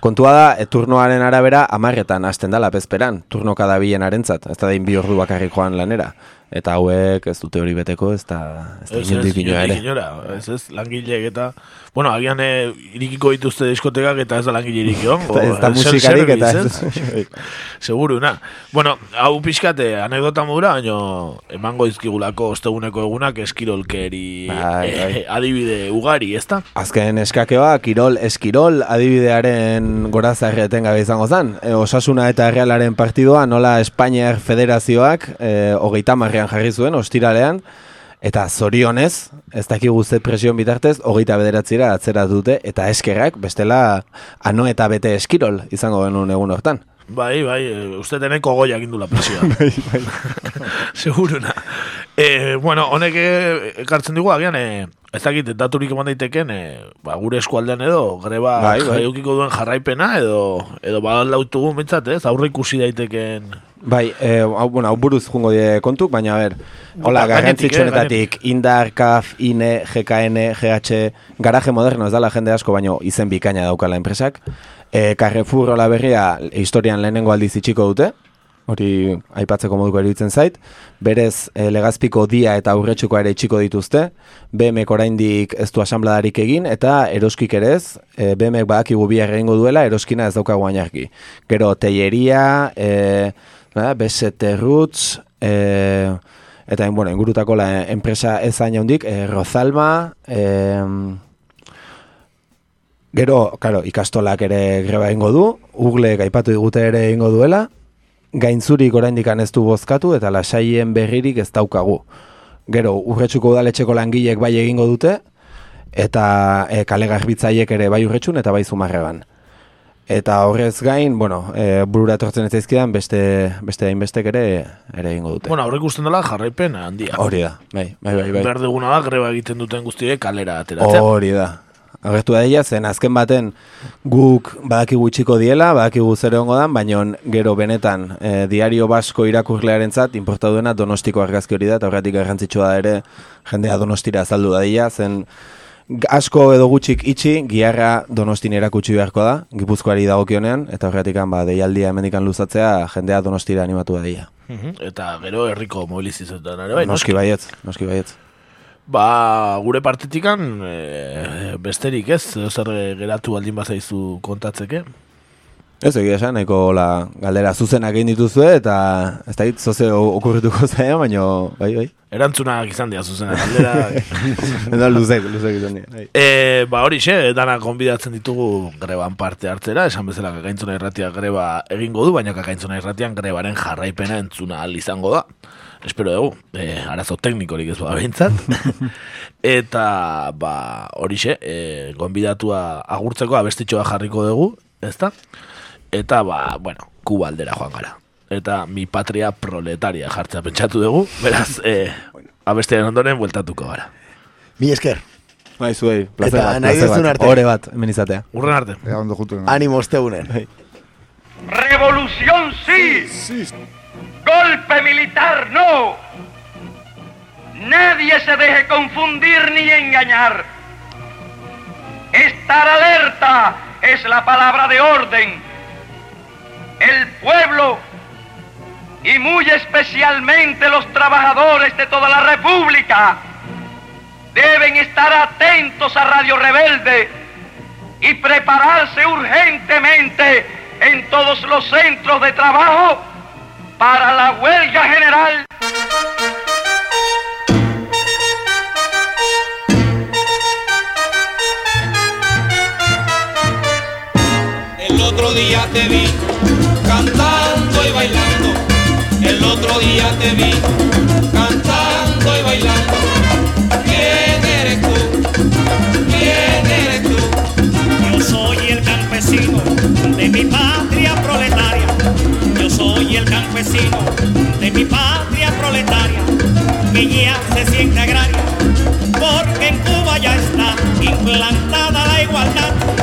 kontua da, e, turnoaren arabera amarretan hasten dela bezperan, turnoka da arentzat, ez da dain bi ordu bakarrik joan lanera. Eta hauek ez dute hori beteko, ez da, ez da inondik inoa ere. ez, ez, langileek eta... Bueno, agian eh, irikiko dituzte diskotekak eta ez da langile irikio. Eta ez da musikarik eta ez. (laughs) Seguru, na. Bueno, hau pixkate, anekdota modura, baino emango izkigulako osteguneko egunak eskirolkeri Bai, bai. eh, adibide ugari, ez da? Azken eskakeoa, kirol, eskirol, adibidearen gorazarreten gabe izango zen. E, Osasuna eta Realaren partidua nola Espainiar Federazioak e, hogeita marrean jarri zuen, ostiralean, eta zorionez, ez dakigu ze presion bitartez, hogeita bederatzira atzera dute, eta eskerrak, bestela, ano eta bete eskirol izango genuen egun hortan. Bai, bai, e, uste teneko goia egindula presioa. (laughs) bai, bai. (laughs) Seguruna. E, bueno, honek eh, ekartzen digu, agian, e, ez dakit, daturik eman daiteken, e, ba, gure eskualdean edo, greba Bai, bai. duen jarraipena, edo, edo badalautugu mintzat, ez, aurre ikusi daiteken... Bai, eh, hau, bueno, hau buruz jungo die kontuk, baina ber, hola, Ba, garrantzitsuenetatik, indar, kaf, ine, GKN, GH, garaje moderno ez dala jende asko, baino izen bikaina daukala enpresak. E, Carrefour hola berria historian lehenengo aldiz itxiko dute, hori aipatzeko moduko iruditzen zait. Berez, e, legazpiko dia eta aurretxuko ere itxiko dituzte, BMek oraindik ez du asambladarik egin, eta eroskik ere ez, e, BMek badakigu bihar egingo duela, eroskina ez daukagu ainarki. Gero, teieria, e, nada, Besete Roots, e, eta bueno, ingurutako la enpresa ezain handik, e, Rozalma, e, gero, claro, ikastolak ere greba egingo du, Ugle gaipatu digute ere egingo duela, gaintzurik oraindik ez du bozkatu eta lasaien berririk ez daukagu. Gero, urretsuko udaletxeko langilek bai egingo dute, eta e, kale garbitzaiek ere bai urretxun eta bai zumarregan. Eta horrez gain, bueno, e, burura etortzen ez zaizkidan beste beste hainbestek ere ere egingo dute. Bueno, aurre ikusten dela jarraipen handia. Hori da, bai, bai, bai. bai. Behar da, greba egiten duten guztiek kalera ateratzea. Hori da. Agertu da dira, zen azken baten guk badakigu itxiko diela, badakigu zer egongo dan, baina gero benetan e, diario basko irakurlearen zat, importa duena donostiko argazki hori da, eta horretik garrantzitsua da ere jendea donostira azaldu da dira, zen asko edo gutxik itxi, giarra donostin erakutsi beharko da, gipuzkoari dagokionean, eta horretik ba, deialdia hemendikan luzatzea, jendea donostira animatu da dira. Mhm. Eta gero herriko mobilizizetan ere bai, Noski baietz, noski baietz. Ba, gure partetikan e, besterik ez, zer geratu baldin bazaizu kontatzeke. Ez egia esan, nahiko la, galdera zuzenak egin dituzue, eta ez da hit, zoze okurrituko zaia, baina, bai, bai. Erantzunak izan dira zuzena galdera. (laughs) Eta luzek, luzek izan dira. E, ba hori xe, dana konbidatzen ditugu greban parte hartzera, esan bezala kakaintzona irratia greba egingo du, baina kakaintzona irratian grebaren jarraipena entzuna ahal izango da. Espero dugu, e, arazo teknikorik ez bada behintzat. (laughs) Eta, ba, horixe, e, gonbidatua agurtzeko abestitxoa jarriko dugu, ezta? Eta, ba, bueno, kuba aldera joan gara. Eta mi patria proletaria jartzea pentsatu dugu, beraz, e, abestearen ondoren bueltatuko gara. Mi esker, Bai, zuei, placer Eta bat, nahi placer duzun arte. Hore bat, hemen izatea. Urren arte. Ea ondo jutu. animo ostegunen. Revolución sí. Golpe militar no. Nadie se deje confundir ni engañar. estar alerta es la palabra de orden. El pueblo y muy especialmente los trabajadores de toda la República deben estar atentos a Radio Rebelde y prepararse urgentemente en todos los centros de trabajo para la huelga general. El otro día te vi cantando y bailando. El otro día te vi cantando y bailando. ¿Quién eres tú? ¿Quién eres tú? Yo soy el campesino de mi patria. Soy el campesino de mi patria proletaria. Que ya se siente agraria. Porque en Cuba ya está implantada la igualdad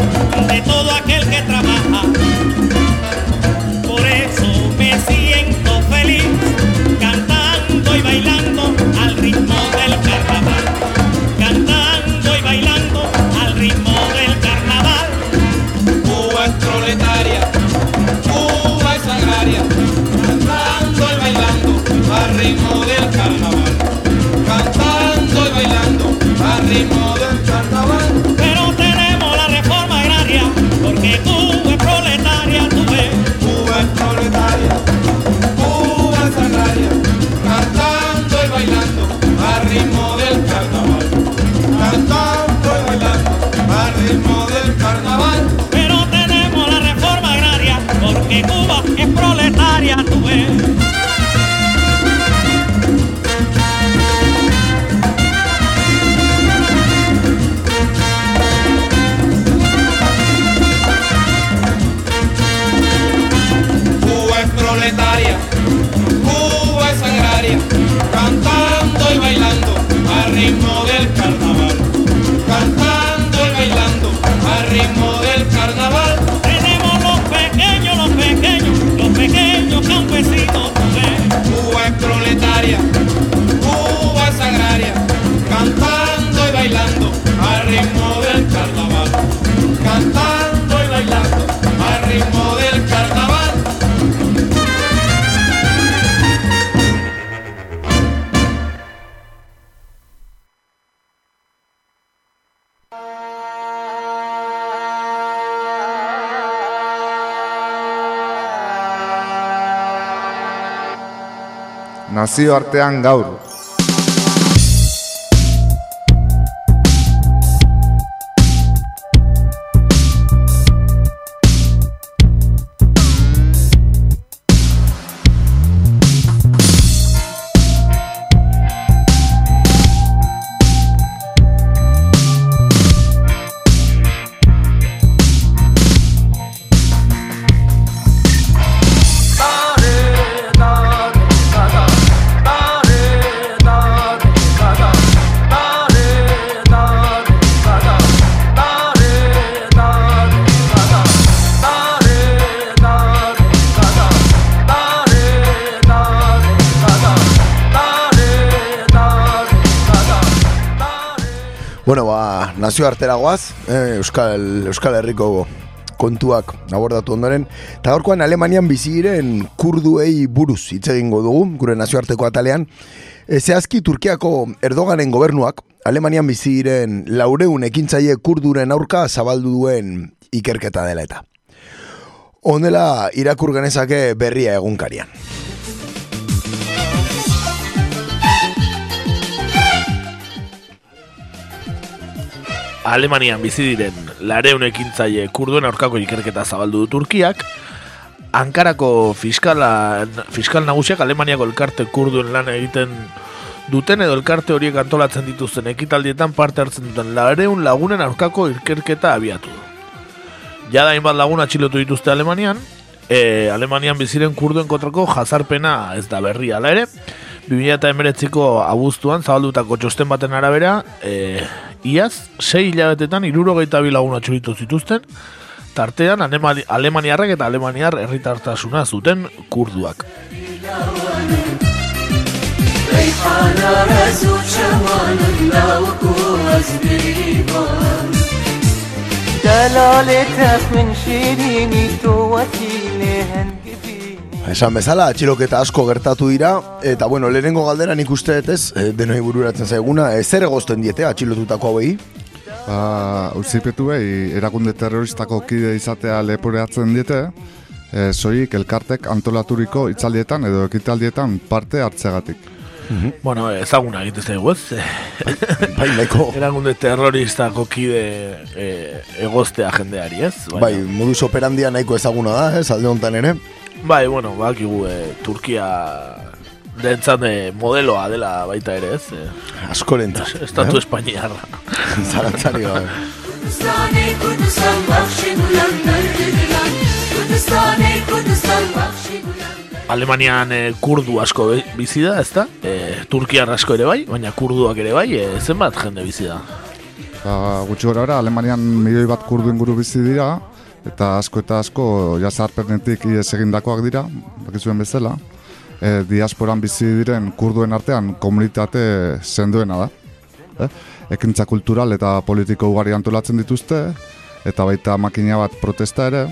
Nazioartean gaur. Euskal, Euskal Herriko kontuak abordatu ondoren, eta gaurkoan Alemanian bizi diren kurduei buruz hitz egingo dugu, gure nazioarteko atalean. E, zehazki Turkiako Erdoganen gobernuak, Alemanian bizi diren laureun ekintzaile kurduren aurka zabaldu duen ikerketa dela eta. Honela irakur genezake berria egunkarian. Alemanian bizi diren lareun ekintzaile kurduen aurkako ikerketa zabaldu du Turkiak, Ankarako fiskala, fiskal nagusiak Alemaniako elkarte kurduen lan egiten duten edo elkarte horiek antolatzen dituzten ekitaldietan parte hartzen duten lareun lagunen aurkako ikerketa abiatu du. Jada hainbat lagun atxilotu dituzte Alemanian, e, Alemanian biziren kurduen kontrako jazarpena ez da berri ala ere, 2008ko abuztuan zabaldutako txosten baten arabera, e, iaz, sei hilabetetan irurogeita bi lagun atxuritu zituzten, tartean Alemani, Alemaniarrek eta Alemaniar herritartasuna zuten kurduak. دلالتك من شيريني توتي لهنجبيني Esan bezala, atxiloketa asko gertatu dira, eta bueno, lehenengo galdera nik uste ez, eh, denoi bururatzen zaiguna, e, zer egozten diete atxilotutako hauei? Ba, Uzipetu behi, erakunde terroristako kide izatea leporeatzen diete, e, zoik elkartek antolaturiko itzaldietan edo ekitaldietan parte hartzegatik. Bueno, ezaguna egite zaigu, ez? bai, nahiko. (laughs) Erakunde terroristako kide e, egoztea jendeari, ez? Baina- Bai, modus operandia nahiko ezaguna da, ez, alde honetan ere. Bai, bueno, bakigu e, Turkia dentzat e, modeloa dela baita ere, ez? E. (laughs) Estatu eh? espainiarra. (laughs) Zarantzari gabe. Gulan Nırgılan Kurdistani Kurdistan bakşi gulan Alemanian e, kurdu asko bizi da, ezta? E, Turkiar asko ere bai, baina kurduak ere bai, e, zenbat jende bizi da. Ba, gutxi gora bera, Alemanian milioi bat kurdu inguru bizi dira, eta asko eta asko jazarpenetik ies egindakoak dira, bakizuen bezala. E, diasporan bizi diren kurduen artean komunitate sendoena da. E? Ekintza kultural eta politiko ugari antolatzen dituzte, eta baita makina bat protesta ere,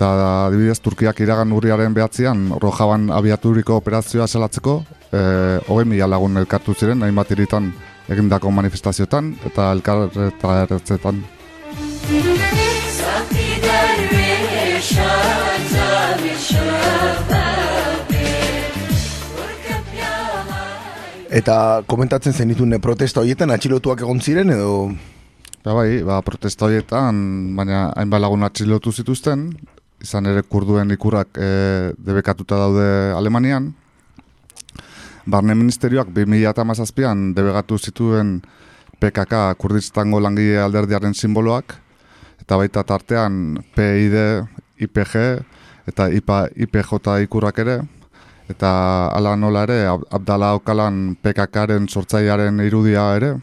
eta adibidez Turkiak iragan urriaren behatzean Rojaban abiaturiko operazioa salatzeko e, hogei mila lagun elkartu ziren hainbat hiritan egindako manifestazioetan eta elkarretzetan. Eta komentatzen zenitune protesta horietan atxilotuak egon ziren edo... Ba bai, ba, protesta horietan, baina hainbat lagun atxilotu zituzten, izan ere kurduen ikurrak e, debekatuta daude Alemanian. Barne Ministerioak 2008an debegatu zituen PKK Kurdistango langile alderdiaren simboloak, eta baita tartean PID, IPG eta IPA, IPJ ikurrak ere, eta ala nola ere, Ab- Abdala Okalan PKKaren sortzailearen irudia ere,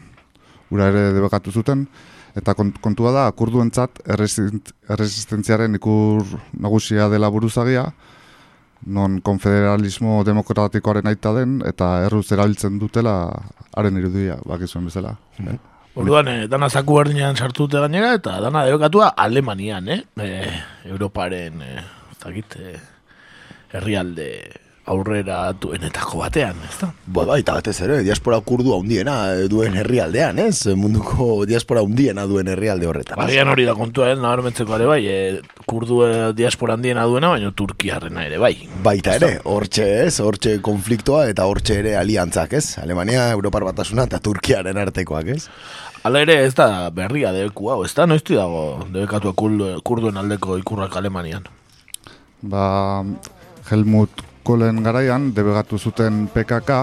ura ere debekatu zuten, eta kont- kontua da, kurduentzat erresist- erresistentziaren ikur nagusia dela buruzagia, non konfederalismo demokratikoaren aita den, eta erruz erabiltzen dutela haren irudia, bakizuen bezala. Orduan, eh, dana zaku berdinean sartu dute gainera, eta dana debekatua Alemanian, eh? eh Europaren, eh, ez dakit, eh, herrialde aurrera duenetako batean, ez da? Ba, bai, eta batez ere, diaspora kurdu handiena duen herrialdean, ez? Munduko diaspora handiena duen herrialde horretan. ez? Bagian hori da kontua, eh? nabarmentzeko ere bai, eh, kurdu diaspora handiena duena, baina turkiarrena ere bai. Baita ere, hortxe ez, hortxe konfliktoa eta hortxe ere aliantzak, ez? Alemania, Europar batasuna eta Turkiaren artekoak, ez? Hala ere ez da berria debeku hau, ez da? Noizti dago debekatua kurdu, kurduen aldeko ikurrak Alemanian. Ba, Helmut Kohlen garaian debegatu zuten PKK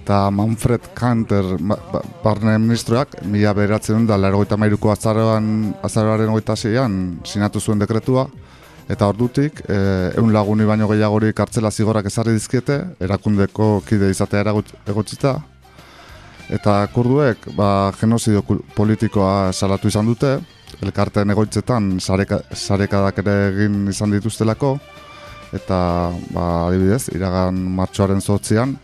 eta Manfred Kanter ba- barne ministroak mila beratzen da larogeita mairuko azaroan, azaroaren hogeita zeian sinatu zuen dekretua eta ordutik eh, ehun laguni baino gehiagori kartzela zigorrak ezarri dizkiete erakundeko kide izatea eragot- egotzita eta kurduek ba, genozidio politikoa salatu izan dute elkarteen egoitzetan sareka, sarekadak ere egin izan dituztelako eta ba, adibidez, iragan martxoaren zortzian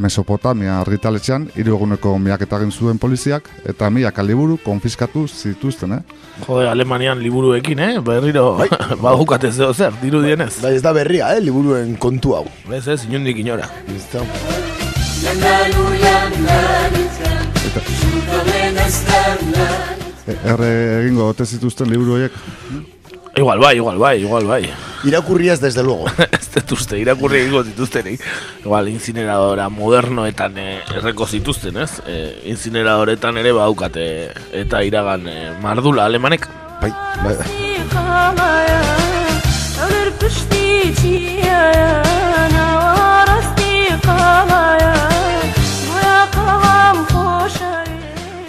Mesopotamia argitaletxean hiru eguneko miaketa egin zuen poliziak eta milaka liburu konfiskatu zituzten, eh? Jode, Alemanian liburuekin, eh? Berriro Bai. (laughs) badukate zeo zer, diru dienez. Bai, ez da berria, eh, liburuen kontu hau. Ez ez, inundik inora. Ez da. Erre egingo ote zituzten liburu horiek. Igual bai, igual bai, igual bai. Irakurriaz desde luego. (laughs) ez dut uste, irakurri egingo zituztenik. Igual, incineradora modernoetan eh, erreko zituzten, ez? Eh, incineradoretan ere baukate eta iragan eh, mardula alemanek. Bai, bai, bai.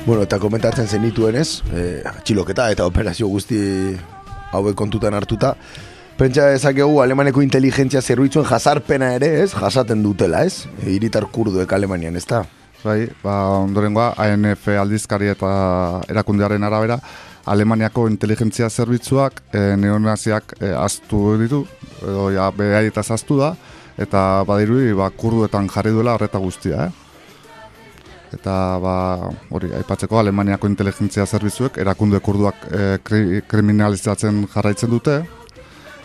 Bueno, eta komentatzen zenituenez, eh, txiloketa eta operazio guzti hauek kontutan hartuta, pentsa dezakegu alemaneko inteligentzia zerbitzuen jasarpena ere, ez? Jasaten dutela, ez? Hiritar kurduek Alemanian, ez da? Bai, ba, ondorengoa, ANF aldizkari eta erakundearen arabera, Alemaniako inteligentzia zerbitzuak e, neonaziak e, astu ditu, edo ja, behaietaz astu da, eta badirudi ba, kurduetan jarri duela horreta guztia, eh? Eta ba, hori, aipatzeko Alemaniako inteligentzia zerbitzuek erakunde kurduak e, kri, kriminalizatzen jarraitzen dute.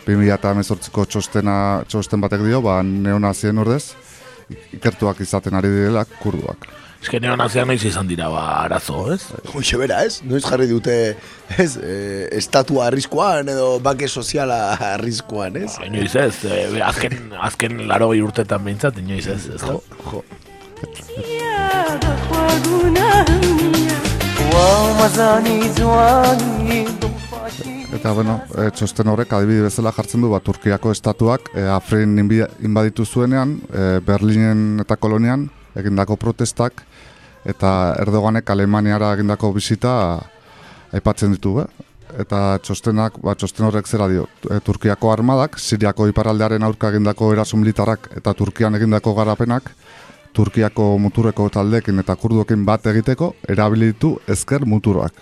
2018ko txostena, txosten batek dio, ba, neonazien ordez, ikertuak izaten ari direla kurduak. Ez que neonaziak noiz izan dira, ba, arazo, ez? Hoxe bera, ez? Noiz jarri dute, ez? E, estatua arriskuan edo bake soziala arriskuan, ez? Ba, inoiz ez, e, azken, azken laro urtetan behintzat, inoiz ez, ez da? Jo. Eta, bueno, e, txosten horrek adibide bezala jartzen du, ba, Turkiako estatuak e, Afrin inbaditu zuenean, e, Berlinen eta kolonian, egindako protestak, eta Erdoganek Alemaniara egindako bisita aipatzen ditu, eh? Eta txostenak, ba, txosten horrek zera dio, e, Turkiako armadak, Siriako iparaldearen aurka egindako eraso militarrak eta Turkian egindako garapenak, Turkiako muturreko taldekin eta kurduekin bat egiteko erabilitu ezker muturoak.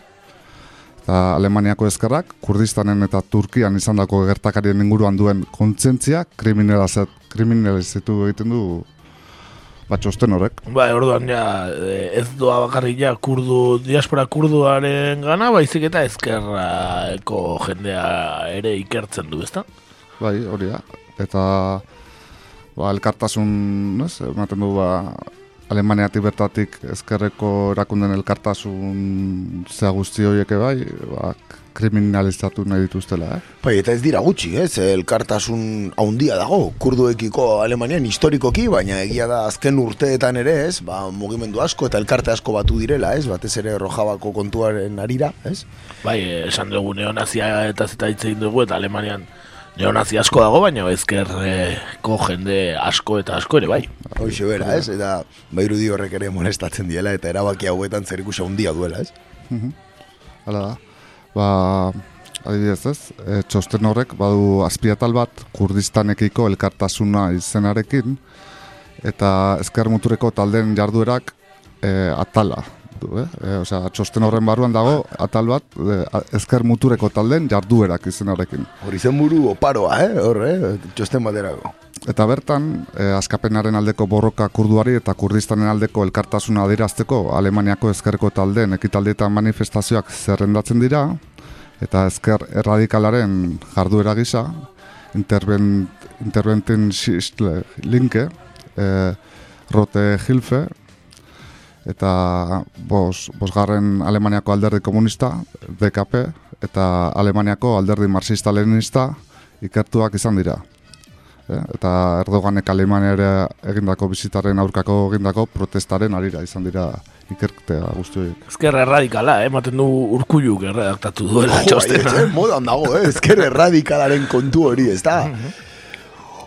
Eta Alemaniako ezkerrak, Kurdistanen eta Turkian izandako gertakarien inguruan duen kontzentzia kriminalizat- kriminalizitu egiten du bat txosten horrek. Ba, orduan ja, e, ez doa bakarrik ja kurdu, diaspora kurduaren gana, baizik eta ezkerrako jendea ere ikertzen du, ezta? Bai, hori da. Eta ba, elkartasun, ez, ematen du ba, Alemaniatik bertatik ezkerreko erakunden elkartasun zea guzti horiek bai, ba, kriminalizatu nahi dituztela, eh? Bai, eta ez dira gutxi, ez? Elkartasun haundia dago, kurduekiko Alemanian historikoki, baina egia da azken urteetan ere, ez? Ba, mugimendu asko eta elkarte asko batu direla, ez? Batez ere rojabako kontuaren arira, ez? Bai, esan dugu neonazia eta zeta hitz egin dugu, eta Alemanian neonazi asko dago, baina ezkerreko jende asko eta asko ere, bai. Hoxe bera, ez? Eta bairudi horrek ere molestatzen diela eta erabaki hauetan zer ikusi handia duela, ez? Mhm. Hala da. Ba, adibidez ez, e, txosten horrek badu azpiatal bat Kurdistanekiko elkartasuna izenarekin eta ezker mutureko taldeen jarduerak e, atala eh? E, osea, txosten horren barruan dago atal bat e, a- ezker mutureko taldeen jarduerak izenarekin. Hori zen buru oparoa, eh? Hor, eh? Txosten baterako. Eta bertan, eh, askapenaren aldeko borroka kurduari eta kurdistanen aldeko elkartasuna adierazteko Alemaniako ezkerreko taldeen ekitaldietan manifestazioak zerrendatzen dira, eta ezker erradikalaren jarduera gisa, interbentin sistle linke, eh, rote hilfe, eta bos, bosgarren Alemaniako alderdi komunista, DKP, eta Alemaniako alderdi marxista-leninista ikertuak izan dira. Eh, eta Erdoganek Alemaniara egindako bizitaren aurkako egindako protestaren arira izan dira ikertea guzti horiek. Ezker erradikala, eh? ematen du urkulluk erredaktatu duela Jo, txostena. eh, modan dago, eh? Ezker erradikalaren kontu hori, ez da?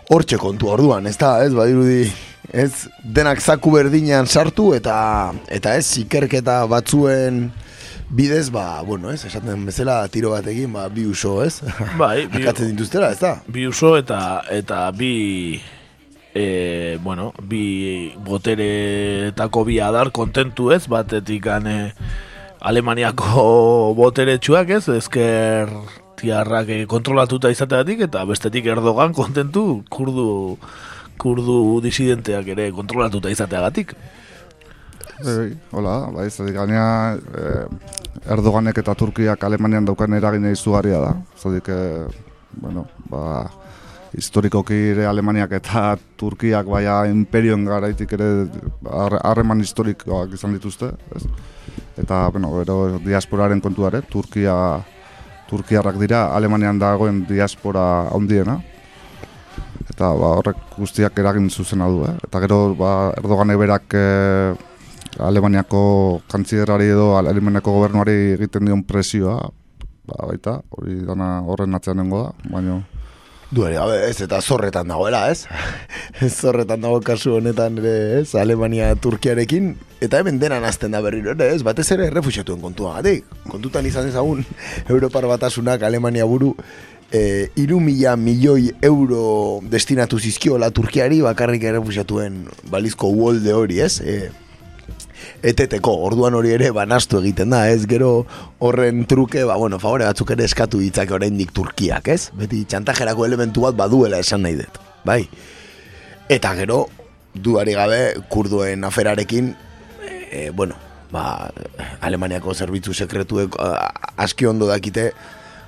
Hortxe kontu orduan, ez da, ez, badirudi, ez, denak zaku berdinean sartu eta eta ez, ikerketa batzuen bidez, ba, bueno, ez, esaten bezala tiro batekin, ba, bi uso, ez? Bai, (laughs) bi- Akatzen dituztera, ez da? Bi uso eta eta bi e, bueno, bi boteretako bi adar kontentu ez, batetik ane Alemaniako (laughs) boteretsuak ez, ezker tiarrak eh, kontrolatuta izateatik eta bestetik Erdogan kontentu kurdu kurdu disidenteak ere kontrolatuta izateagatik. Bai, hola, bai, zatik gainea eh, Erdoganek eta Turkiak Alemanian daukan eragina izugarria da. Zatik, eh, bueno, ba, historikoki ere Alemaniak eta Turkiak baia imperioen garaitik ere har- harreman historikoak izan dituzte. Ez? Eta, bueno, gero diasporaren kontuare, Turkia, Turkiarrak dira Alemanian dagoen diaspora handiena. Eta ba, horrek guztiak eragin zuzena du, eh? Eta gero ba, Erdoganek berak eh, Alemaniako kantzierari edo Alemaniako gobernuari egiten dion presioa, ba, baita, hori dana horren atzean nengo da, baina Duere, gabe, ez, eta zorretan dagoela, (laughs) ez? zorretan dago kasu honetan ere, ez? Alemania Turkiarekin, eta hemen denan azten da berriro ere, ez? Batez ere errefusiatuen kontuagatik. Kontutan izan ezagun, (laughs) Europar batasunak Alemania buru, e, iru mila milioi euro destinatu zizkiola Turkiari bakarrik errefusiatuen balizko uolde hori, ez? E, eteteko, orduan hori ere banastu egiten da, ez gero horren truke, ba, bueno, favore batzuk ere eskatu ditzake oraindik Turkiak, ez? Beti txantajerako elementu bat baduela esan nahi dut, bai? Eta gero, duari gabe, kurduen aferarekin, eh, e, bueno, ba, Alemaniako zerbitzu sekretuek aski ondo dakite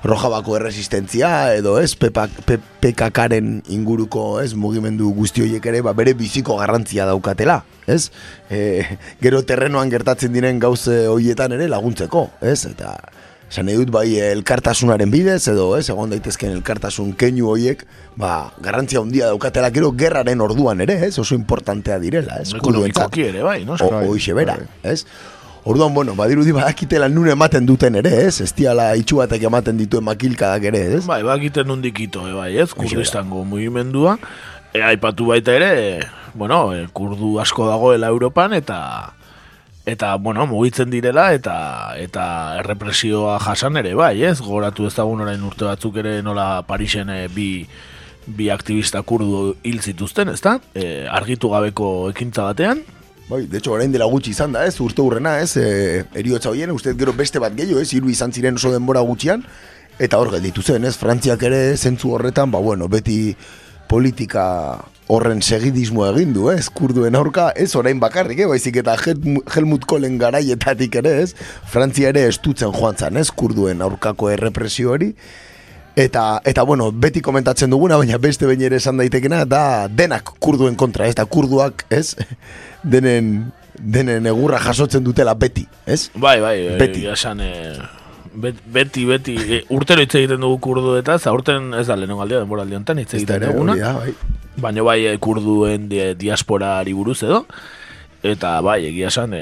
Rojabako erresistentzia edo ez PKKren inguruko ez mugimendu guzti horiek ere ba, bere biziko garrantzia daukatela, ez? E, gero terrenoan gertatzen diren gauze horietan ere laguntzeko, ez? Eta esan nahi dut bai elkartasunaren bidez edo ez egon daitezkeen elkartasun keinu horiek ba, garrantzia handia daukatela gero gerraren orduan ere, ez? Oso importantea direla, ez? Ekonomikoki ere, bai, no? O, hoixe bera, ez? Orduan, bueno, badirudi badakitela nun ematen duten ere, ez? Ez diala itxu batek ematen dituen makilkadak ere, ez? Bai, bakiten nondik ito, e, bai, ez? Kurdistango mugimendua. E, aipatu baita ere, e, bueno, e, kurdu asko dagoela Europan, eta eta, bueno, mugitzen direla, eta eta errepresioa jasan ere, bai, ez? Goratu ezagun orain urte batzuk ere nola Parisen e, bi bi aktivista kurdu hil zituzten, ezta? E, argitu gabeko ekintza batean, Bai, de hecho, orain dela gutxi izan da, ez? Urte urrena, ez? E, eriotza hoien, uste gero beste bat gehiago, ez? Hiru izan ziren oso denbora gutxian, eta hor gelditu zen, ez? Frantziak ere zentzu horretan, ba, bueno, beti politika horren segidismo egin du, ez? Kurduen aurka, ez orain bakarrik, eh? Baizik eta Helmut Kohlen garaietatik ere, ez? Frantzia ere estutzen joan zan, ez? Kurduen aurkako errepresio hori. Eta, eta bueno, beti komentatzen duguna, baina beste behin ere esan daitekena, da denak kurduen kontra, ez da kurduak, ez? (laughs) Denen, denen egurra jasotzen dutela beti, ez? Bai, bai, Beti. beti. Esan, e, bet, beti, beti, e, urtero hitz egiten dugu kurdu eta ez, aurten ez da lehenengo aldea, denbora alde honetan hitz egiten duguna. bai. Baina bai, kurduen di, diasporari buruz edo. Eta bai, egia esan,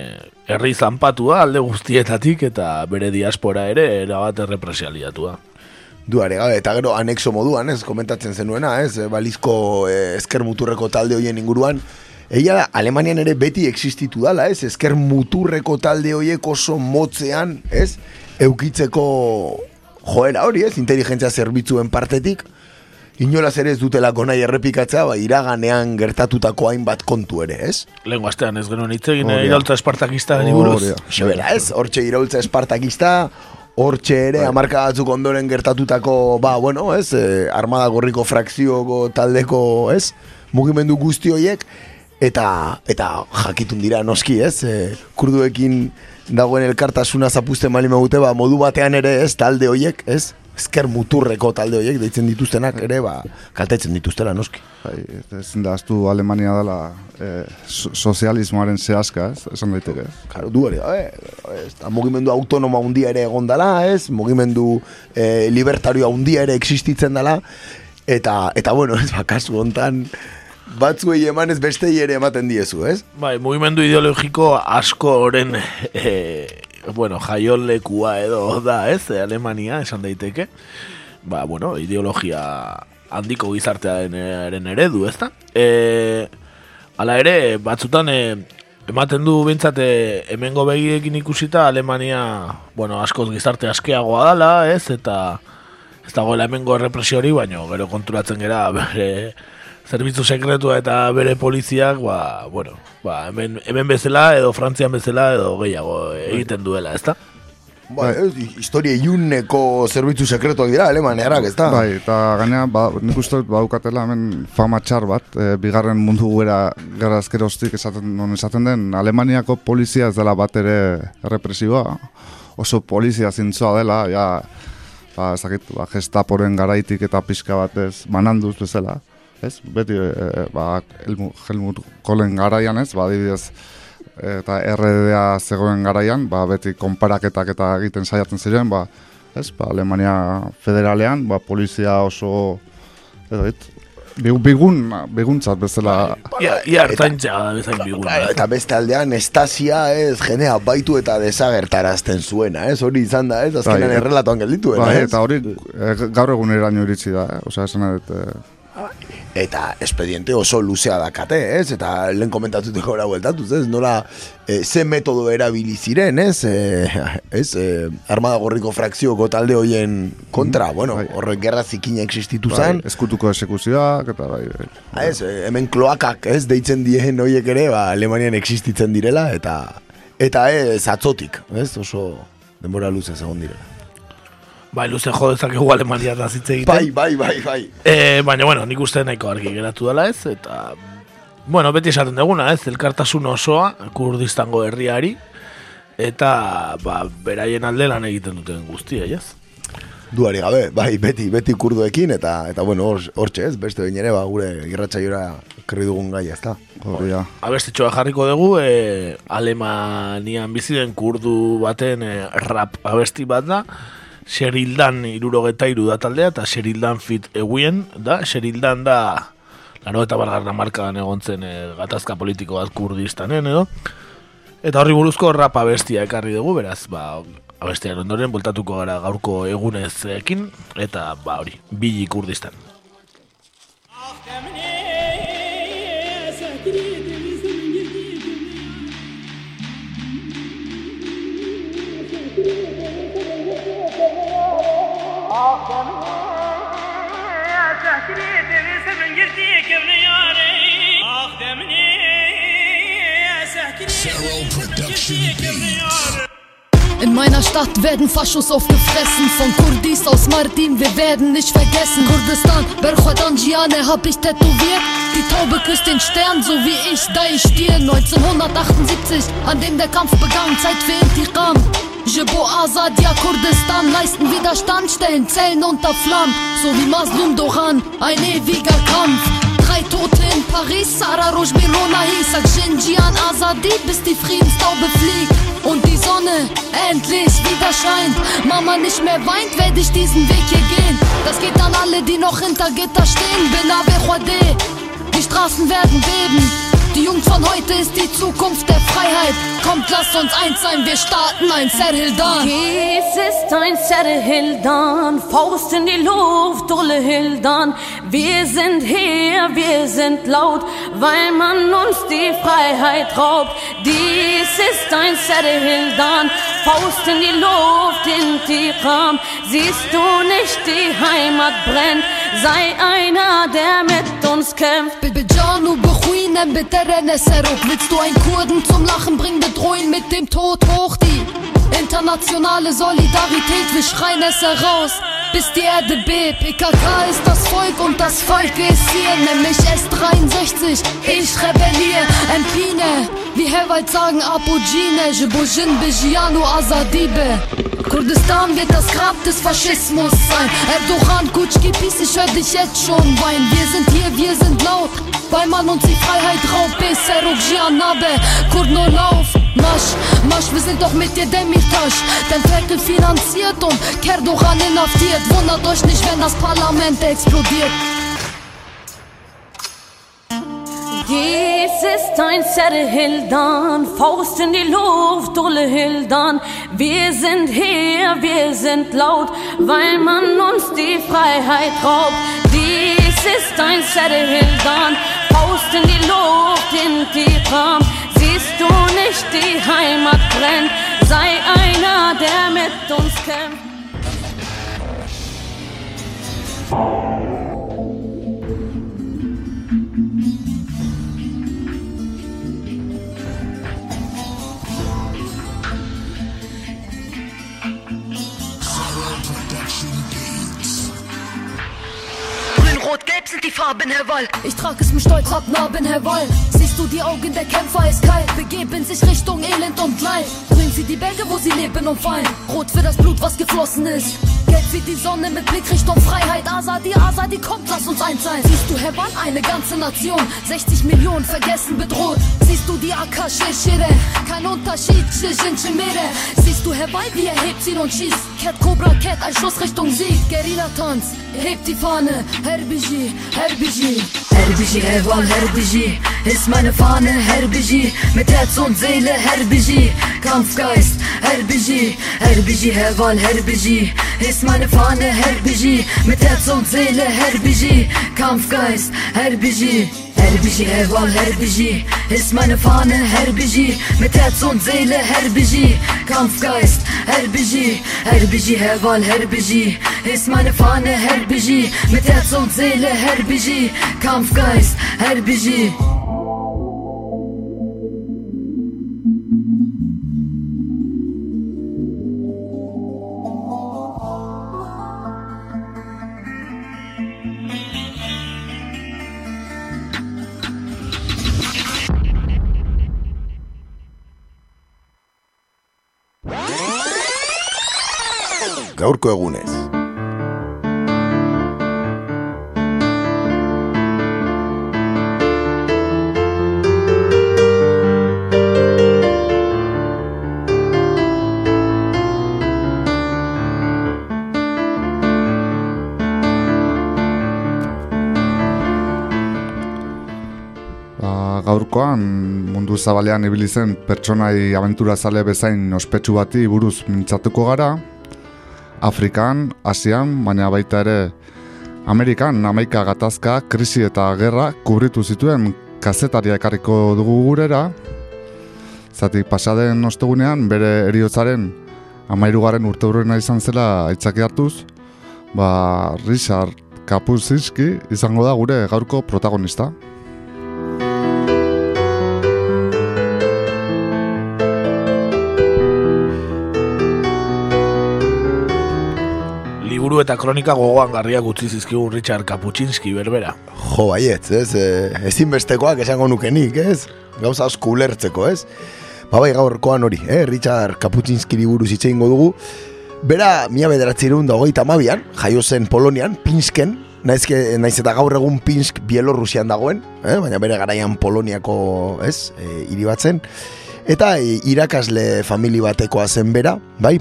herri zanpatua alde guztietatik eta bere diaspora ere erabat errepresialiatua. Duare gabe, eta gero anexo moduan, ez, komentatzen zenuena, ez, e, balizko e, esker muturreko talde hoien inguruan, Egia da, Alemanian ere beti existitu dala, ez? Esker muturreko talde hoiek oso motzean, ez? Eukitzeko joera hori, ez? Inteligentzia zerbitzuen partetik, inolaz ere ez dutelako nahi errepikatzea, ba, iraganean gertatutako hainbat kontu ere, ez? Lehen astean ez genuen hitz egin da. iraultza espartakista buruz. Xebera, ez? Hortxe iraultza espartakista, hortxe ere, amarka batzuk ondoren gertatutako, ba, bueno, ez? Eh, armada gorriko frakzioko taldeko, ez? Mugimendu guzti horiek, eta, eta jakitun dira noski, ez? E, kurduekin dagoen elkartasuna zapuzten bali magute, ba, modu batean ere, ez? Talde horiek, ez? Ezker muturreko talde horiek deitzen dituztenak ere, ba, kaltetzen dituztela noski. Bai, ezin da, aztu Alemania dela eh, so- sozialismoaren zehazka, ez? Esan daiteke. Claro, du ere, eh, ez, mugimendu autonomo handia ere egon dala, ez? Mugimendu eh, libertario handia ere existitzen dala, eta, eta bueno, ez, ba, kasu hontan, batzuei emanez bestei ere ematen diezu, ez? Bai, mugimendu ideologiko asko oren e, bueno, jaiolekua edo da, ez, Alemania, esan daiteke. Ba, bueno, ideologia handiko gizartearen eredu, ez da? E, ala ere, batzutan e, ematen du bintzat e, hemengo begiekin ikusita Alemania, bueno, askoz gizarte askeagoa dala, ez, eta ez dagoela hemengo errepresio hori, baina gero konturatzen gera bere zerbitzu sekretua eta bere poliziak, ba, bueno, ba, hemen, hemen bezala edo Frantzian bezala edo gehiago egiten duela, ezta? Ba, ez, historia iuneko zerbitzu sekretuak dira, alemanearak, ez da? Bai, eta gaina, ba, nik uste dut baukatela hemen fama txar bat, e, bigarren mundu gera gara azkeroztik esaten, non esaten den, Alemaniako polizia ez dela bat ere represiboa, oso polizia zintzoa dela, ja, ba, ez dakit, ba, gestaporen garaitik eta pixka batez mananduz bezala, ez? Beti, e, ba, Helmut, Kohlen garaian ez, ba, adibidez, eta RDA zegoen garaian, ba, beti konparaketak eta egiten saiatzen ziren, ba, ez, ba, Alemania federalean, ba, polizia oso, edo, dit, bigun, bigun, biguntzat bezala. Ia, ia hartaintza da bezain biguna. Bai, eta beste aldean estasia ez jenea baitu eta desagertarazten zuena, ez? Hori izan da, ez? Azkenan Bai, errelatoan geldituen, Bai, ez? eta hori e, gaur egun eraino iritsi da, eh? Osea, esan dut, e, Eta espediente oso luzea dakate, ez? Eta lehen komentatuteko ora bueltatuz, ez? Nola, e, ze metodo erabili ziren, ez? E, ez? E, armada gorriko frakzioko talde hoien kontra, bueno, horrek gerra zikina existitu bai, zen. eskutuko esekuzioak, eta bai, bai. Ah, ez, hemen kloakak, ez? Deitzen dien horiek ere, ba, Alemanian existitzen direla, eta eta ez, atzotik, ez? Oso denbora luzez egon direla. Bai, luze jo dezakegu Alemania da zitze egiten. Bai, bai, bai, bai. E, baina, bueno, nik uste nahiko argi geratu dela ez, eta Bueno, beti esaten duguna, ez, elkartasun osoa kurdistango herriari, eta ba, beraien alde lan egiten duten guztia, ez? Duari gabe, bai, beti, beti kurduekin, eta, eta bueno, hor- hortxe ez, beste behin ere, ba, gure irratxaiora kerri dugun gai, ezta. Horria. Abestitxoa jarriko dugu, e, Alemanian bizi den kurdu baten e, rap abesti bat da, Sherildan irurogeta iru da taldea, eta Sherildan fit eguen da, Sherildan da, laro eta bargarra markadan egontzen e, gatazka politiko bat kurdistanen edo, eta horri buruzko rap abestia ekarri dugu, beraz, ba, abestiaren ondoren, voltatuko gara gaurko egunezekin, eta ba hori, bili kurdistan. In meiner Stadt werden Faschos aufgefressen. Von Kurdis aus Mardin, wir werden nicht vergessen. Kurdistan, Berchot Angiane hab ich tätowiert. Die Taube küsst den Stern, so wie ich, da ich stehe. 1978, an dem der Kampf begann. Zeit für Intiqam Jebo Azad, ja Kurdistan Leisten Widerstand, stellen Zellen unter Flammen. So wie Maslum Doran, ein ewiger Kampf. Drei Tote in Paris, Sarah Rouge Birona hieß Sag Xinjiang Azadi, bis die Friedenstaube fliegt. Und die Sonne endlich wieder scheint. Mama nicht mehr weint, werde ich diesen Weg hier gehen. Das geht an alle, die noch hinter Gitter stehen. Bin die Straßen werden beben. Die Jugend von heute ist die Zukunft der Freiheit. Kommt, lasst uns eins sein, wir starten ein Serhildan. Dies ist ein Serhildan, Faust in die Luft, Ulle Hildan. Wir sind hier, wir sind laut, weil man uns die Freiheit raubt. Dies ist ein Serhildan, Faust in die Luft, Intiqam. Siehst du nicht, die Heimat brennt, sei einer, der mit uns kämpft. Willst du einen Kurden zum Lachen bringen, bedrohen mit dem Tod hoch die Internationale Solidarität, wir schreien es heraus bis die Erde bebt PKK ist das Volk und das Volk ist hier. Nämlich S63, ich rebelliere Empine, wie Hewald sagen Apogine. Jebojin Bejianu Azadibe. Kurdistan wird das Grab des Faschismus sein. Erdogan, Kutschki, Peace, ich hör dich jetzt schon weinen. Wir sind hier, wir sind laut. Weil man uns die Freiheit raubt Beseruk, Gianabe, Kurno Lauf Masch, Masch, wir sind doch mit dir Demitasch Denn Ferkel finanziert und Kerdogan inhaftiert Wundert euch nicht, wenn das Parlament explodiert Dies ist ein Serhildan, Faust in die Luft, Ulle Hildan. Wir sind hier, wir sind laut, weil man uns die Freiheit raubt. Dies ist ein Serhildan, Faust in die Luft, in die Tram. Siehst du nicht, die Heimat brennt, sei einer, der mit uns kämpft. Ich trag es mit Stolz ab, Narben, Herr Wall. Du die Augen der Kämpfer eiskalt, begeben sich Richtung Elend und Leid. Bringen sie die Berge, wo sie leben und fallen. Rot für das Blut, was geflossen ist. Gelb wie die Sonne mit Blick Richtung Freiheit. Azadi, Azadi, kommt, lass uns eins sein. Siehst du, Herr Wall, eine ganze Nation. 60 Millionen vergessen, bedroht. Siehst du die Akashe-Shire? Kein Unterschied, Shishin-Chimere. Siehst du, Wall, wie er hebt ihn und schießt. Cat Cobra Cat, ein Schuss Richtung Sieg. Guerilla-Tanz, hebt die Fahne. Herbiji, Herbiji. Herbiji, Heval, Herbiji. Ist meine Telefone her biji Mitet zon zeyli her biji Kampfgeist her biji Her biji heval her biji Hismane fane her biji Mitet zon zeyli her biji Kampfgeist her biji هربجي هوال هربجي اسمان فانا هربجي متاتسون زيلة هربجي كامف جايست هربجي هربجي هوال هربجي اسمان فانا هربجي متاتسون زيلة هربجي كامف جايست هربجي gaurko egunez. Ba, gaurkoan mundu zabalean ibili zen pertsonai abentura zale bezain ospetsu bati buruz mintzatuko gara. Afrikan, Asian, baina baita ere Amerikan amaika gatazka, krisi eta gerra kubritu zituen kazetaria ekarriko dugu gurera. Zatik pasaden ostegunean bere eriotzaren amairugarren urte izan zela aitzaki hartuz, ba, Richard Kapuscinski izango da gure gaurko protagonista. Liburu eta kronika gogoan garriak utzi zizkigun Richard Kapuscinski berbera. Jo, baietz, ez? E, ezinbestekoak esango nukenik, ez? Gauza asko ulertzeko, ez? Ba bai gaurkoan hori, eh? Richard Kapuscinski buruz hitz egingo dugu. Bera, mila bederatzireun da hogeita mabian, jaio zen Polonian, Pinsken, naizke, naiz eta gaur egun Pinsk Bielorrusian dagoen, eh? baina bere garaian Poloniako, ez, e, hiri batzen. Eta e, irakasle famili batekoa zen bera, bai,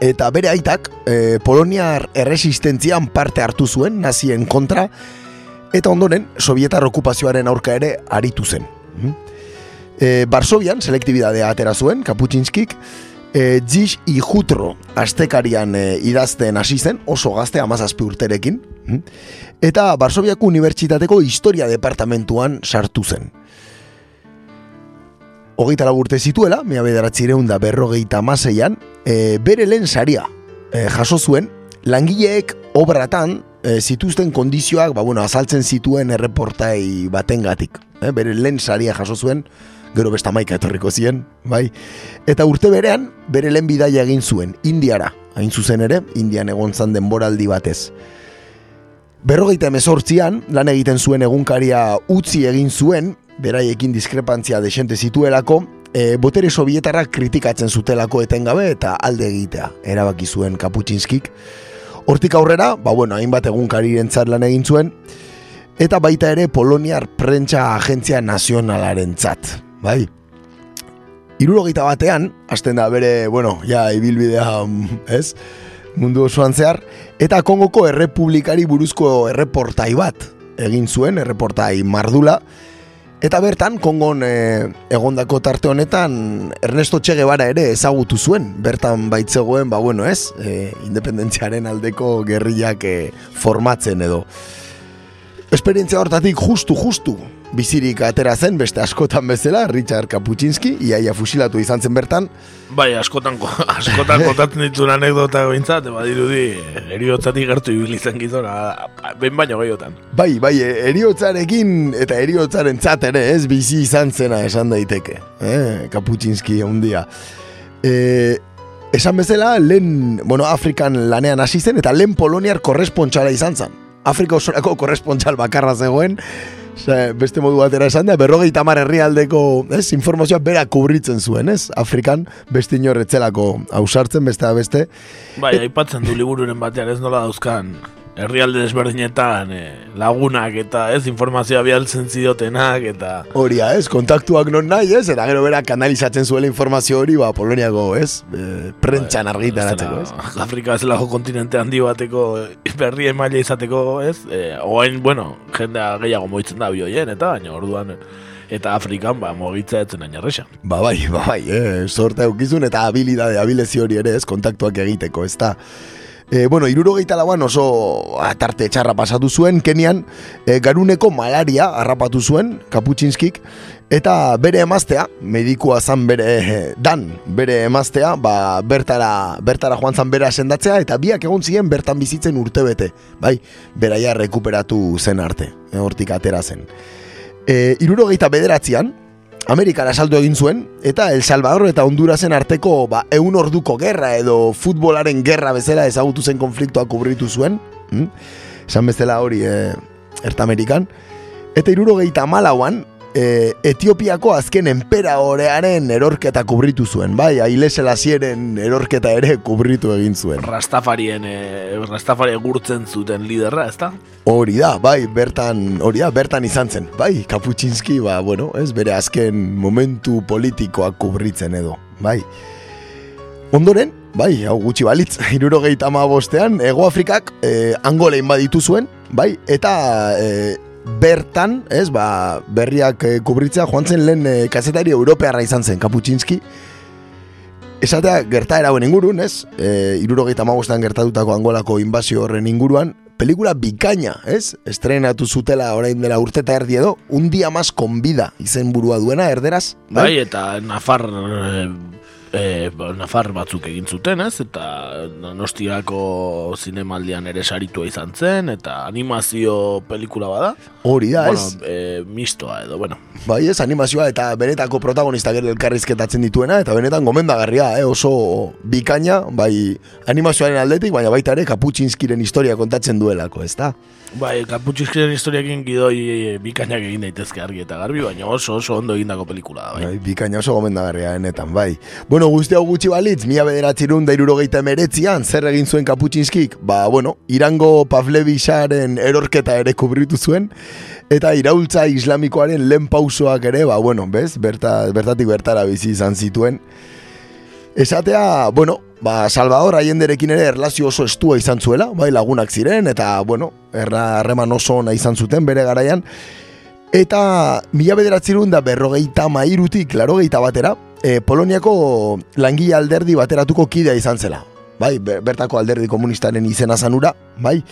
eta bere aitak e, Poloniar erresistentzian parte hartu zuen nazien kontra eta ondoren sovietar okupazioaren aurka ere aritu zen. Mhm. E, Barsobian selektibidadea atera zuen Kaputxinskik e, Gish i Jutro astekarian e, idazten hasi zen oso gazte amazazpi urterekin Mhm. eta Barsobiako Unibertsitateko Historia Departamentuan sartu zen. Hogeita urte zituela, mea bederatzireun da berrogeita maseian, e, bere lehen saria e, jaso zuen, langileek obratan e, zituzten kondizioak, ba, bueno, azaltzen zituen erreportai batengatik. E, bere lehen saria jaso zuen, gero besta maika etorriko ziren, bai. Eta urte berean, bere lehen bidaia egin zuen, Indiara, hain zuzen ere, Indian egon zan denboraldi batez. Berrogeita emezortzian, lan egiten zuen egunkaria utzi egin zuen, beraiekin diskrepantzia desente zituelako, e, botere sovietarrak kritikatzen zutelako etengabe eta alde egitea, erabaki zuen Kaputxinskik. Hortik aurrera, ba bueno, hainbat egunkariren lan egin zuen, eta baita ere Poloniar Prentsa Agentzia Nazionalaren tzat, bai? Irurogeita batean, hasten da bere, bueno, ja, ibilbidea, mm, ez? mundu osoan zehar, eta Kongoko errepublikari buruzko erreportai bat egin zuen, erreportai mardula, eta bertan Kongon e, egondako tarte honetan Ernesto Che Guevara ere ezagutu zuen, bertan baitzegoen, ba bueno ez, e, independentziaren aldeko gerriak e, formatzen edo. Esperientzia hortatik justu, justu, bizirik atera zen, beste askotan bezala, Richard Kaputxinski, iaia fusilatu izan zen bertan. Bai, askotan, (laughs) askotan kontatzen dituen anekdota gointzat, badirudi, eriotzatik gertu ibilitzen gizona, ben baino gehiotan. Bai, bai, eriotzarekin eta eriotzaren ere, ez bizi izan zena esan daiteke, eh, Kaputxinski handia. E, esan bezala, lehen, bueno, Afrikan lanean hasi zen, eta lehen Poloniar korrespontxala izan zen. Afrika osorako korrespontxal bakarra zegoen, Osa, beste modu batera esan da, berrogei tamar herrialdeko ez, informazioa bera kubritzen zuen, ez? Afrikan beste inorretzelako ausartzen, beste beste. Bai, aipatzen du libururen batean ez nola dauzkan herrialde desberdinetan eh, lagunak eta ez informazioa bialtzen zidotenak eta... Horia ez, kontaktuak non nahi ez, eta gero bera kanalizatzen zuela informazio hori, ba, Poloniako ez, e, prentxan bai, argitaratzeko ez. Afrika ez lago kontinente handi bateko eh, berri emaile izateko ez, e, oain, bueno, jendea gehiago moitzen da bioien eta baina orduan... Eta Afrikan, ba, mogitza etzen ainarresa. Ba, bai, ba, bai, eh, sorte eukizun eta habilidade, habilezi hori ere ez, kontaktuak egiteko, ez da. E, bueno, irurogeita lauan oso atarte txarra pasatu zuen, Kenian. E, garuneko malaria harrapatu zuen, Kaputxinskik, eta bere emaztea, medikua zan bere dan, bere emaztea, ba, bertara, bertara joan zan bera sendatzea, eta biak egon ziren bertan bizitzen urtebete, bai, beraia rekuperatu zen arte, hortik atera zen. E, irurogeita bederatzean, Amerikara saldo egin zuen, eta El Salvador eta Hondurasen arteko ba, eun orduko gerra edo futbolaren gerra bezala ezagutu zen konfliktoa kubritu zuen. Hm? Esan bezala hori e, Erta Amerikan. Eta irurogeita malauan, e, Etiopiako azken enperaorearen erorketa kubritu zuen, bai, Aile Selasieren erorketa ere kubritu egin zuen. Rastafarien, e, Rastafari gurtzen zuten liderra, ezta? Hori da, bai, bertan, hori da, bertan izan zen, bai, Kaputxinski, ba, bueno, ez bere azken momentu politikoak kubritzen edo, bai. Ondoren, bai, hau gutxi balitz, (laughs) irurogeita ama bostean, Ego Afrikak eh, angolein baditu zuen, bai, eta eh, bertan, ez, ba, berriak eh, kubritzea joan zen lehen eh, kazetari europearra izan zen, Kaputxinski, Esatea gerta erauen ingurun, ez? E, irurogeita magostean gertatutako angolako inbazio horren inguruan, pelikula bikaina, ez? Estrenatu zutela orain dela urteta erdi edo, un dia mas konbida izen burua duena, erderaz? Bai, eta Nafar e, e, Nafar batzuk egin zuten, ez? Eta Donostiako zinemaldian ere saritua izan zen, eta animazio pelikula bada. Hori da, bueno, ez? E, mistoa edo, bueno. Bai, ez, animazioa eta benetako protagonista gero elkarrizketatzen dituena, eta benetan gomendagarria, eh? oso bikaina, bai animazioaren aldetik, baina baita ere Kaputxinskiren historia kontatzen duelako, ez da? Bai, Kaputxinskiren historiakin gidoi e, bikainak egin daitezke argi eta garbi, baina oso oso ondo egindako pelikula da, bai. Bai, bikaina oso gomendagarria, enetan, bai. Bueno, guzti hau gutxi balitz, mila bederatzerun da irurogeita emeretzian, zer egin zuen Kaputxinskik? Ba, bueno, Irango Pavlebisaren erorketa ere kubritu zuen, eta iraultza islamikoaren lehen pausoak ere, ba, bueno, bez, Berta, bertatik bertara bizi izan zituen. Esatea, bueno, ba, Salvador haienderekin ere erlazio oso estua izan zuela, bai, lagunak ziren, eta, bueno, erra harreman oso ona izan zuten bere garaian, eta mila bederatzerun da berrogeita mairutik, larogeita batera, e, Poloniako langile alderdi bateratuko kidea izan zela. Bai, ber- bertako alderdi komunistaren izena zanura, bai.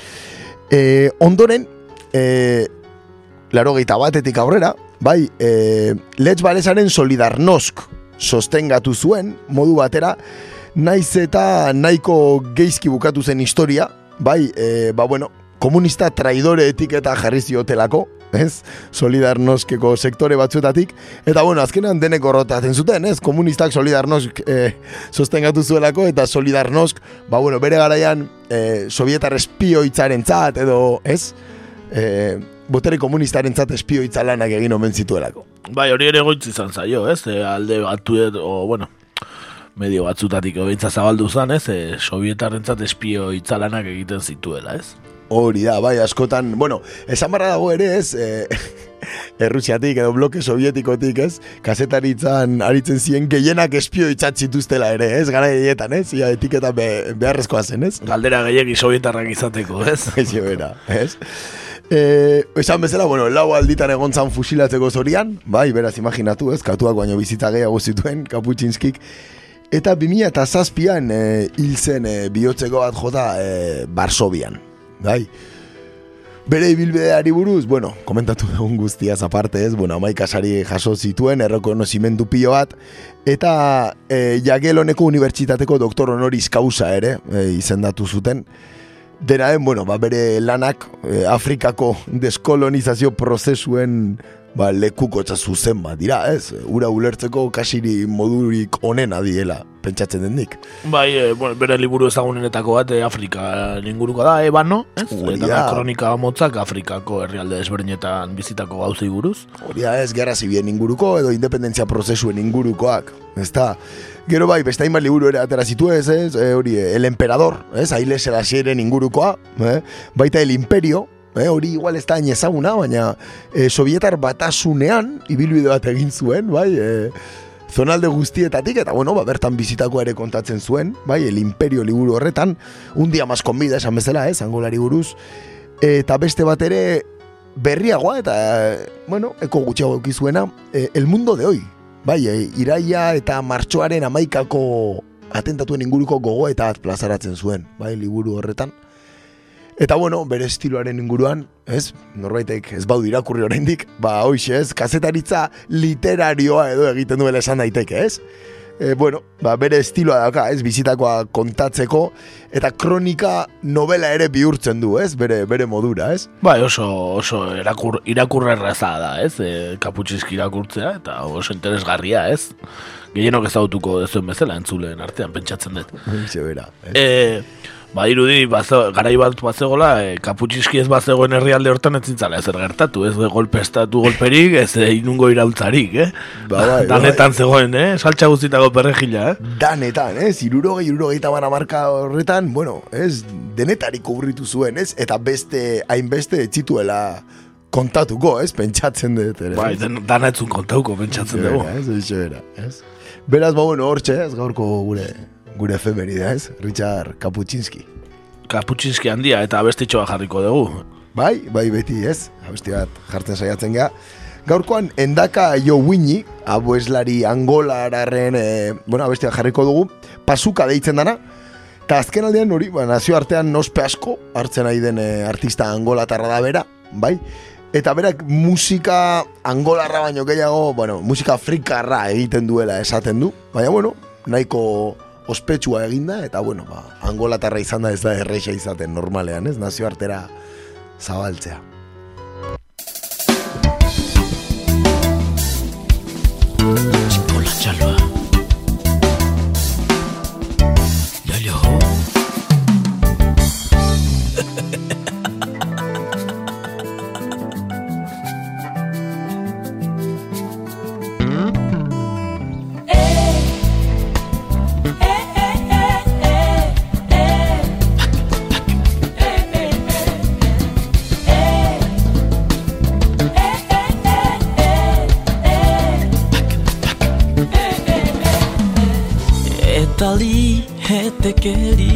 E, ondoren, e, larogeita batetik aurrera, bai, e, Letz Balesaren Solidarnosk sostengatu zuen, modu batera, naiz eta nahiko geizki bukatu zen historia, bai, e, ba bueno, komunista traidore etiketa jarri ziotelako, ez? Solidarnoskeko sektore batzuetatik, eta bueno, azkenean denek gorrotatzen zuten, ez? Komunistak Solidarnosk e, sostengatu zuelako, eta Solidarnosk, ba bueno, bere garaian e, sovietar espioitzaren zat, edo, ez? E, botere komunistaren zat espioitza lanak egin omen zituelako. Bai, hori ere goitz izan zaio, ez? E, alde batu o, bueno, medio batzutatik obintza zabaldu zan, ez? E, Sovietarrentzat espio itzalanak egiten zituela, ez? Hori da, bai, askotan, bueno, esan barra dago ere, ez, e, (laughs) Errusiatik edo bloke sovietikotik, ez, kasetaritzan aritzen ziren gehienak espio zituztela ere, ez, gara gehietan, ez, ia etiketa be, beharrezkoa zen, ez? Galdera gehiagi sovietarrak izateko, ez? (laughs) Ez, bera, ez? E, esan bezala, bueno, lau alditan egon zan fusilatzeko zorian, bai, beraz, imaginatu, ez, katuak baino bizita gehiago zituen, Kaputxinskik, eta 2000 eta zazpian e, hil zen e, bihotzeko bat jota e, Barsobian, bai, Bere ibilbideari buruz, bueno, komentatu (laughs) dugun guztiaz aparte ez, bueno, amaikasari jaso zituen, errekonozimendu pilo bat, eta e, Jageloneko Unibertsitateko doktor honoris causa ere, e, izendatu zuten. Dena den, bueno, ba, bere lanak e, Afrikako deskolonizazio prozesuen ba, lekuko zuzen bat dira, ez? Ura ulertzeko kasiri modurik onena diela, pentsatzen den nik. Bai, e, bueno, bere liburu ezagunenetako bat e, Afrika inguruko da, ebano, ez? Hori Eta da. kronika motzak Afrikako herrialde desberdinetan bizitako gauzei buruz. Hori da ez, gerra zibien inguruko edo independentzia prozesuen ingurukoak. Ez da, gero bai, beste hainbat liburu ere atera zitu ez, ez, e, hori, eh, El Emperador, ez, Aile Selasieren ingurukoa, eh? baita El Imperio, eh? hori igual ez da ezaguna, baina eh, sovietar batasunean, ibilbide bat egin zuen, bai, eh, zonalde guztietatik, eta bueno, ba, bertan bizitako ere kontatzen zuen, bai, El Imperio liburu horretan, un dia mas konbida esan bezala, ez, angolari buruz, eta beste bat ere berriagoa, eta, eh, bueno, eko gutxiago eukizuena, eh, El Mundo de Hoy, bai, eh, iraia eta martxoaren amaikako atentatuen inguruko gogo eta plazaratzen zuen, bai, liburu horretan. Eta bueno, bere estiloaren inguruan, ez, norbaitek ez badu irakurri oraindik, ba, hoxe ez, kazetaritza literarioa edo egiten duela esan daiteke, ez? E, bueno, ba, bere estiloa dauka, ez, bizitakoa kontatzeko, eta kronika novela ere bihurtzen du, ez, bere, bere modura, ez? Bai, oso, oso irakur, irakurra erraza da, ez? E, kaputxizki irakurtzea, eta oso interesgarria, ez? Gehienok ezautuko dezuen bezala entzuleen artean, pentsatzen dut. Hoxe bera, ez? E, Ba, irudi, bazo, garai bat bazegola, e, kaputxiski ez bazegoen herrialde hortan ez zintzala ezer gertatu, ez de golpe estatu golperik, ez de inungo iraultzarik, eh? Ba, bai, Danetan zegoen, eh? Saltxa guztitako perregila, eh? Danetan, ez? Irurogei, irurogei tamara marka horretan, bueno, ez? Denetarik kubritu zuen, ez? Eta beste, hainbeste, etxituela kontatuko, ez? Pentsatzen dut, ere. Bai, den, danetzun kontauko pentsatzen dugu. Ez, ez, ez? Beraz, ba, bueno, hortxe, ez? Gaurko gure, gure efemerida, ez? Richard Kaputxinski. Kaputxinski handia eta abestitxoa jarriko dugu. Bai, bai beti, ez? Abesti bat jartzen saiatzen gea. Gaurkoan, endaka jo wini, abueslari angolararen, e, bueno, abesti bat jarriko dugu, pasuka deitzen dana, eta azken aldean hori, ba, nazio artean nospe asko, hartzen ari den e, artista angolatarra da bera, bai? Eta berak musika angolarra baino gehiago, bueno, musika afrikarra egiten duela esaten du, baina, bueno, nahiko ospetsua eginda, eta, bueno, ba, angolatarra izan da ez da erreixa izaten normalean, ez? Nazio artera zabaltzea. Hola, chaloa. 夜里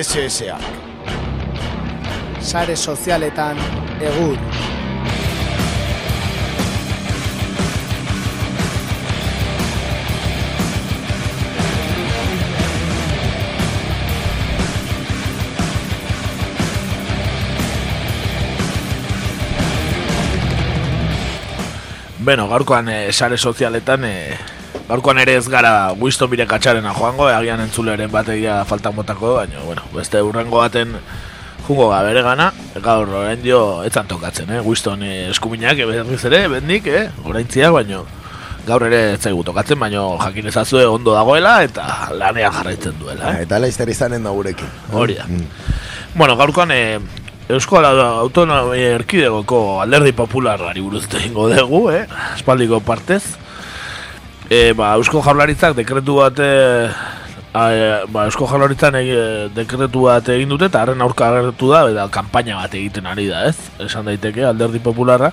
SS-ak. Sare sozialetan egur. Beno, gaurkoan e, sare sozialetan e, gaurkoan ere ez gara Winston bire katxarena joango, agian entzuleren bategia faltan botako, baina, bueno, beste urrengo baten jungo ga bere gana, gaur orain dio etzan tokatzen, eh? Winston e, eskuminak berriz ere, bendik, eh? Oraintziak, baino gaur ere ez zaigu tokatzen, baino jakin ezazue ondo dagoela eta lanean jarraitzen duela. Eh? Eta laizter izanen da gurekin. Hori da. Bueno, gaurkoan e, Eusko Autonomia Erkidegoko alderdi popularari buruz egingo dugu, eh? Espaldiko partez. E, ba, Eusko Jaurlaritzak dekretu bat e, a, e, ba, Eusko Jaurlaritzan e, dekretu bat egin dute eta harren aurka agertu da eta kanpaina bat egiten ari da, ez? Esan daiteke alderdi popularra.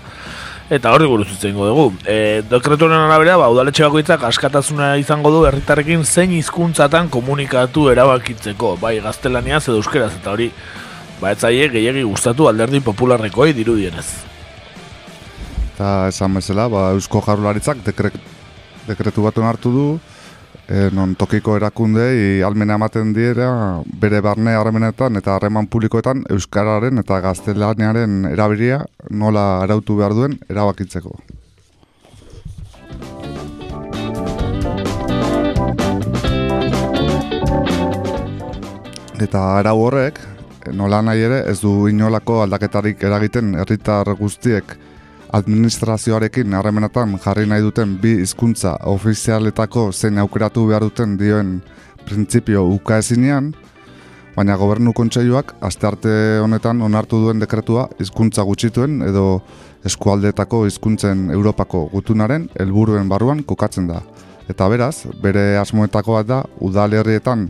Eta horri buruz egingo dugu. E, dekretuaren arabera, ba, udaletxe bakoitzak askatasuna izango du herritarrekin zein hizkuntzatan komunikatu erabakitzeko, bai gaztelaniaz edo euskeraz, eta hori ba ez zaie gehiagi gustatu alderdi popularrekoei dirudienez. Eta esan bezala, ba, Eusko Jarularitzak dekre, dekretu bat hartu du, e, non tokiko erakundei almena ematen diera bere barne harremenetan eta harreman publikoetan Euskararen eta gaztelaniaren erabilia nola arautu behar duen erabakitzeko. Eta arau horrek, nola nahi ere ez du inolako aldaketarik eragiten herritar guztiek administrazioarekin harremenetan jarri nahi duten bi hizkuntza ofizialetako zein aukeratu behar duten dioen printzipio ukaezinean, baina gobernu kontseiluak astearte honetan onartu duen dekretua hizkuntza gutxituen edo eskualdetako hizkuntzen Europako gutunaren helburuen barruan kokatzen da. Eta beraz, bere asmoetako bat da udalerrietan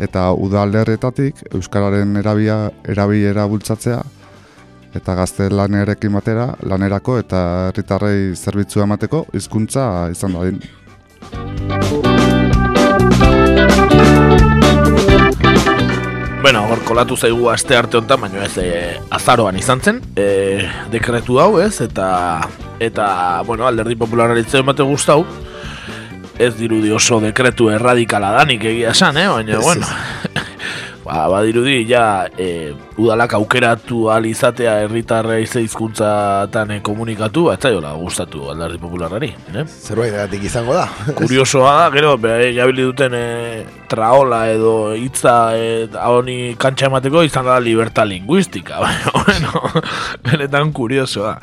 eta udalderretatik euskararen erabia erabilera bultzatzea eta gaztelaniarekin batera lanerako eta herritarrei zerbitzua emateko hizkuntza izan dadin. Bueno, hor kolatu zaigu aste arte honetan, baina ez e, azaroan izan zen, e, dekretu hau ez, eta, eta bueno, alderdi populararitze emate guztau, ez dirudi oso dekretu erradikala danik egia esan, eh? baina, bueno, ba, badirudi ja e, udalak aukeratu izatea herritarrei ze hizkuntzatan e, komunikatu, ba, etzaiola gustatu aldarri popularari. Eh? Zerbait egatik izango da. (laughs) Kuriosoa da, gero, jabili duten e, traola edo hitza e, honi kantxa emateko izan da libertad linguistika. (laughs) bueno, benetan kuriosoa.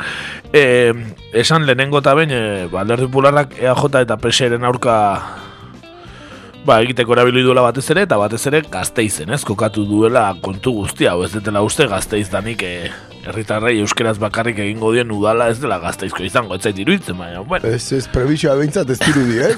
E, esan lehenengo eta bain, e, ba, aldarri popularrak EAJ eta PSren aurka ba, egiteko erabili duela batez ere, eta batez ere gazteizen, ez, kokatu duela kontu guztia, hau ez detela uste gazteiz danik e, herritarrei euskeraz bakarrik egingo dien udala ez dela gazteizko izango, ez zait iruditzen, baina, bueno. Ez, ez, prebizioa behintzat ez dirudi, (laughs) ez?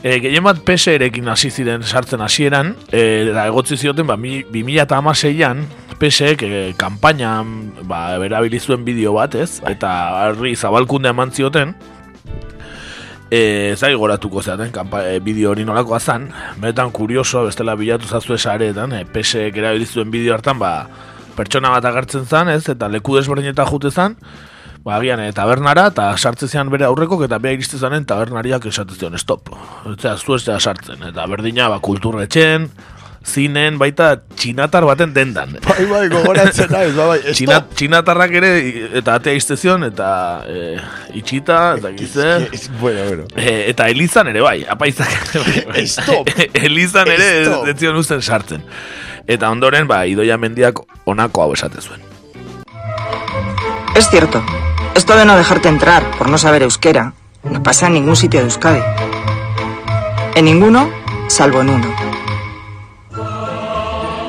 E, Gehien bat PSE erekin hasi ziren sartzen hasieran, e, eta egotzi zioten, ba, 2006an, PSEek e, kampainan, ba, berabilizuen bideo bat, ez? Eta harri zabalkunde eman zioten, E, zai goratuko zeaten, e, bideo hori nolakoa zan, benetan kurioso, bestela bilatu zazue saretan, e, PSek erabilizuen bideo hartan, ba, pertsona bat agertzen zan, ez, eta leku desberdinetan jute zan, ba, agian, e, tabernara, eta sartze bere aurreko, eta beha iriste zanen tabernariak esatu zion, stop, eta zu ez sartzen, eta berdina, ba, kulturretxen, zinen baita txinatar baten dendan. Bai, bai, gogoratzen naiz, bai, bai. Txina, txinatarrak ere, eta atea iztezion, eta e, itxita, eta gize. Bueno, bueno. E, eta elizan ere, bai, apaizak. (laughs) Stop! (laughs) elizan ere, ez zion usten sartzen. Eta ondoren, ba, idoia mendiak onako hau esate zuen. Es cierto, esto de no dejarte entrar por no saber euskera no pasa en ningún sitio de Euskadi. En ninguno, salvo en uno.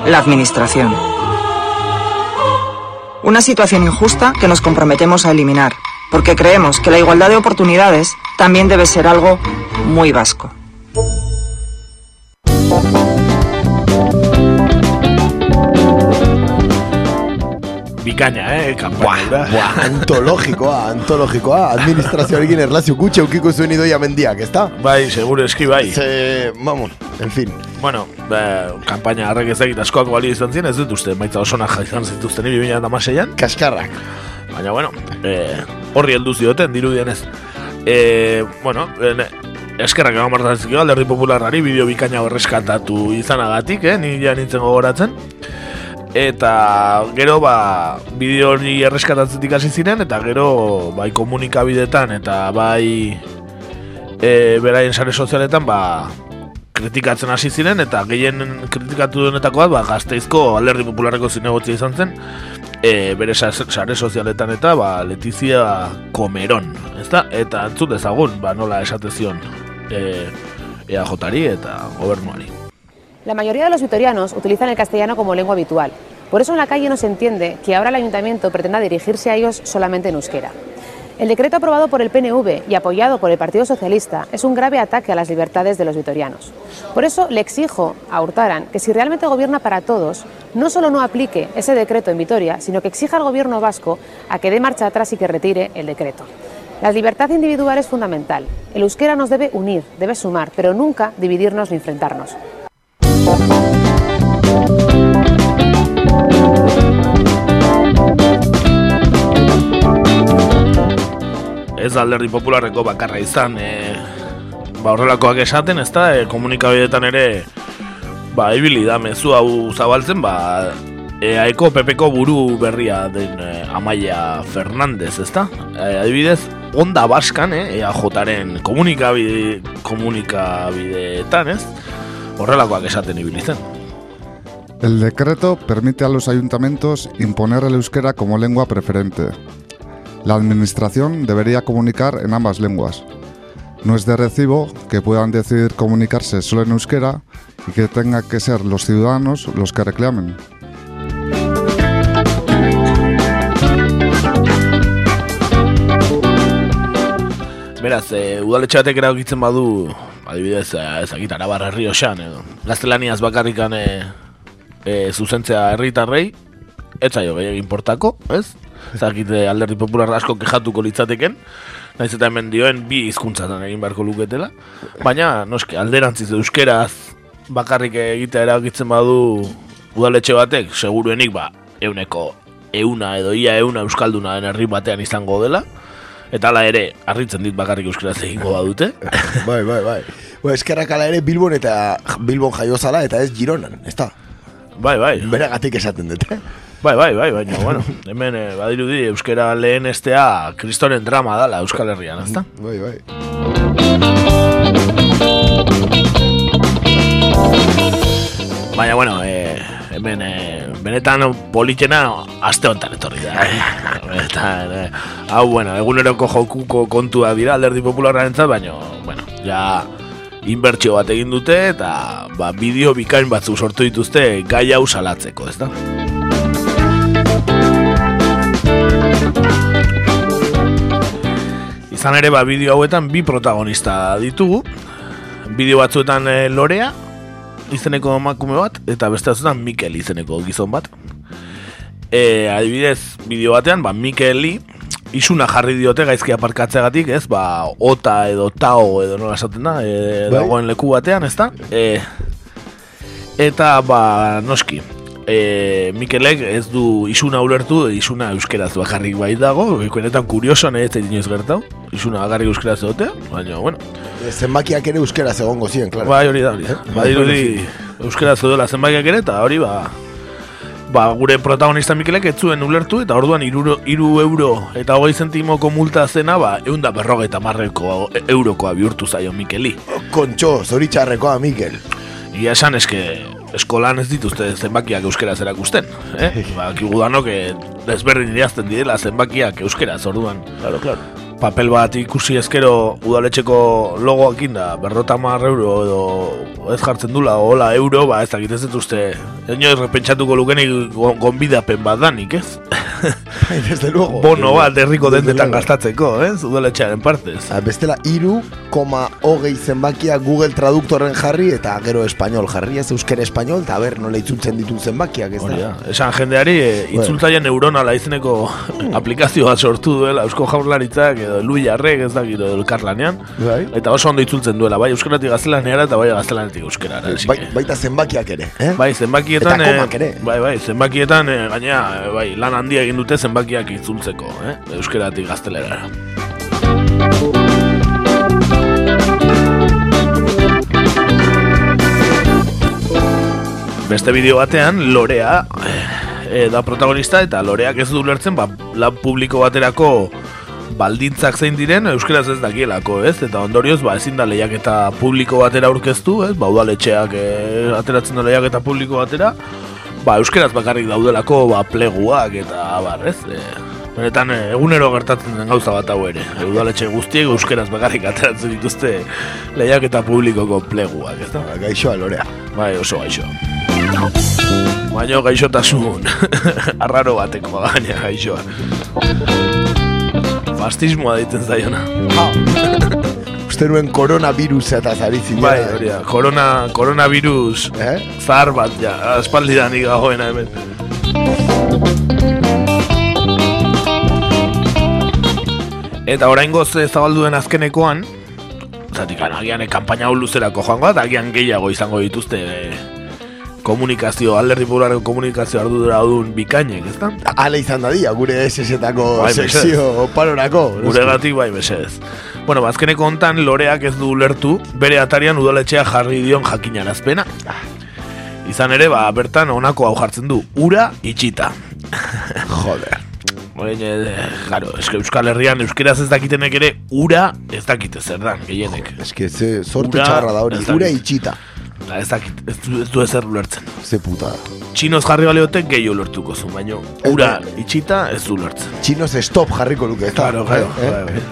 La administración. Una situación injusta que nos comprometemos a eliminar, porque creemos que la igualdad de oportunidades también debe ser algo muy vasco. Bikaina, eh, kampaina. Buah, (laughs) antologikoa, antologikoa, administrazioarekin erlazio gutxe eukiko zuen idoia mendiak, ezta? Bai, seguro eski bai. Ze, vamos, en fin. Bueno, be, kampaina harrek ez egit askoak balio izan ziren, ez dut uste, maitza oso nahi izan zituzten ibi bina damaseian. Kaskarrak. Baina, bueno, e, horri heldu zioten, dirudien ez. E, bueno, en, eskerrak egon martazizkio, alderdi popularrari bideo bikaina horreskatatu izanagatik, eh, ni ja nintzen gogoratzen. Eta gero ba bideo hori erreskatatzetik hasi ziren eta gero bai komunikabidetan eta bai e, beraien sare sozialetan ba kritikatzen hasi ziren eta gehien kritikatu duenetakoa ba Gasteizko Alderdi Popularreko zinegotzia izan zen e, bere sa- sare sozialetan eta ba Letizia Comeron, ezta? Eta entzun dezagun ba nola esate zion e, EAJari eta gobernuari. La mayoría de los vitorianos utilizan el castellano como lengua habitual. Por eso en la calle no se entiende que ahora el ayuntamiento pretenda dirigirse a ellos solamente en euskera. El decreto aprobado por el PNV y apoyado por el Partido Socialista es un grave ataque a las libertades de los vitorianos. Por eso le exijo a Hurtaran que si realmente gobierna para todos, no solo no aplique ese decreto en Vitoria, sino que exija al gobierno vasco a que dé marcha atrás y que retire el decreto. La libertad individual es fundamental. El euskera nos debe unir, debe sumar, pero nunca dividirnos ni enfrentarnos. Ez alderdi popularreko bakarra izan e, ba horrelakoak esaten, ez da, e, komunikabidetan ere ba, ibili da mezu hau zabaltzen, ba EAeko PPko buru berria den e, Amaia Fernandez, ez da? E, adibidez, onda baskan, eh, EAJaren komunikabide, komunikabideetan, ez? Horrelakoak esaten ibili zen. El decreto permite a los ayuntamientos imponer el euskera como lengua preferente. La administración debería comunicar en ambas lenguas. No es de recibo que puedan decidir comunicarse solo en euskera y que tengan que ser los ciudadanos los que reclamen. Beraz, e, udaletxe batek eragitzen badu, adibidez, e, ezagit, arabarra herrioxan, edo, gaztelaniaz bakarrikan e, e, zuzentzea herritarrei, ez zaio gehiagin portako, ez? Ezagit, e, alderdi popular asko kejatuko litzateken, naiz eta hemen dioen bi hizkuntzatan egin beharko luketela, baina, noski, alderantziz euskeraz bakarrik egitea eragitzen badu udaletxe batek, seguruenik, ba, euneko euna edo ia euna euskalduna den herri batean izango dela, Eta hala ere, harritzen dit bakarrik euskaraz egingo badute. (laughs) bai, bai, bai. Ba, eskerrak ala ere Bilbon eta Bilbon jaio zala eta ez Gironan, ez da? Bai, bai. Beragatik esaten dut, eh? Bai, bai, bai, baina, bueno, hemen eh, badirudi euskera lehen estea kristoren drama dala Euskal Herrian, ezta? Bai, bai. Baina, bueno, eh, hemen eh, benetan politxena aste honetan etorri da. Eh? Eta, eh, hau, bueno, eguneroko jokuko kontua dira alderdi popularraren baina, bueno, ja inbertsio bat egin dute eta ba, bideo bikain batzuk sortu dituzte gai hau salatzeko, ez da? Izan ere, ba, bideo hauetan bi protagonista ditugu. Bideo batzuetan eh, Lorea, izeneko emakume bat, eta beste batzuetan Mikel izeneko gizon bat. E, adibidez, bideo batean, ba, Mikeli isuna jarri diote gaizki aparkatzeagatik, ez? Ba, ota edo tao edo nola esaten da, e, Bai. dagoen leku batean, ez da? E, eta, ba, noski, e, Mikelek ez du isuna ulertu, isuna euskeraz bakarrik bai dago, benetan kurioso nahi ez da inoiz gertau, isuna bakarrik euskeraz egotea, baina, bueno, E, Zenbakiak ere euskeraz egongo ziren, klaro. Bai, hori da, hori. da. Badirudi euskera zeudela zenbakiak ere, eta hori ba, ba, gure protagonista Mikelek ez zuen ulertu, eta orduan iru, iru euro eta hogei zentimoko multa zena, ba, eunda berrogeita marreko eurokoa bihurtu zaio Mikeli. Kontxo, zoritxarrekoa, Mikel. Ia esan eske eskolan ez dituzte zenbakiak euskeraz erakusten, eh? (laughs) ba, kigu danok eh, desberdin idazten direla zenbakiak euskeraz, orduan. Claro, claro. Papel bat ikusi ezkero udaletxeko logoakin da berrota euro edo ez jartzen dula hola euro, ba ez dakit ez dut uste eno errepentsatuko lukenik go- gonbidapen bat danik, ez? (laughs) Bai, desde luego. Bono bat herriko dendetan gastatzeko, ez? Udaletxearen partez. Ah, Bestela, iru, koma hogei zenbakia Google Traduktorren jarri eta gero espainol jarri, ez euskera espainol, eta ber, nola itzultzen ditu zenbakiak, ez da? da. Esan jendeari e, itzultzaile neuronala izeneko (laughs) aplikazio bat sortu duela Eusko Jaurlaritzak edo Lui Jarrek ez dakit edo elkarlanean Bai. Eta oso ondo itzultzen duela, bai euskaratik gaztelaniara eta bai gaztelanitik euskarara Bai, baita zenbakiak ere, eh? Bai, zenbakietan Eta komak eh, ere. Bai, bai, zenbakietan eh, gainea eh, bai, lan handia egin dute zenbakiak itzultzeko, eh? Euskaratik gaztelerara. Beste bideo batean Lorea eh, da protagonista eta Loreak ez du ulertzen ba, lan publiko baterako baldintzak zein diren euskeraz ez dakielako, ez? Eta ondorioz ba ezin da lehiaketa publiko batera aurkeztu, ez? Ba udaletxeak eh, ateratzen da lehiaketa publiko batera, ba euskeraz bakarrik daudelako ba pleguak eta bar, ez? E, benetan eh, egunero gertatzen den gauza bat hau ere. E, udaletxe guztiek euskeraz bakarrik ateratzen dituzte lehiaketa publikoko pleguak, ez da? Gaixoa, Lorea. Bai, oso gaixo. Baina gaixotasun (laughs) arraro bateko baina gaixoa. Fastismoa deitzen zaiona. Uste nuen koronavirusa eta zarizin. Bai, hori da. Corona, coronavirus eh? zahar bat ja, aspaldidan igagoena hemen. Eta oraingoz eh, zabaldu den azkenekoan, zatik agian eh, kanpaina hau luzerako joango eta agian gehiago izango dituzte eh, komunikazio, alderdi popularreko komunikazio ardura duen bikainek, ez da? Ale izan dadia, gure SS-etako Bai, sekzio parorako. Gure gatik bai mesedez. Bueno, bazkeneko hontan loreak ez du ulertu, bere atarian udaletxea jarri dion jakinarazpena. Izan ere, ba, bertan honako hau jartzen du, ura itxita. (laughs) Joder. Oin, eh, claro, eske Euskal Herrian euskeraz ez dakitenek ere ura ez dakite zer dan, gehienek. Eske ze sorte txarra da hori, ura itxita. Da, ez dakit, ez du, ez du ezer ulertzen. Ze puta. Txinoz jarri baliotek gehi ulertuko zu, baina ura itxita ez du ulertzen. Txinos stop jarriko luke, ez? Claro, claro, Eh, bai.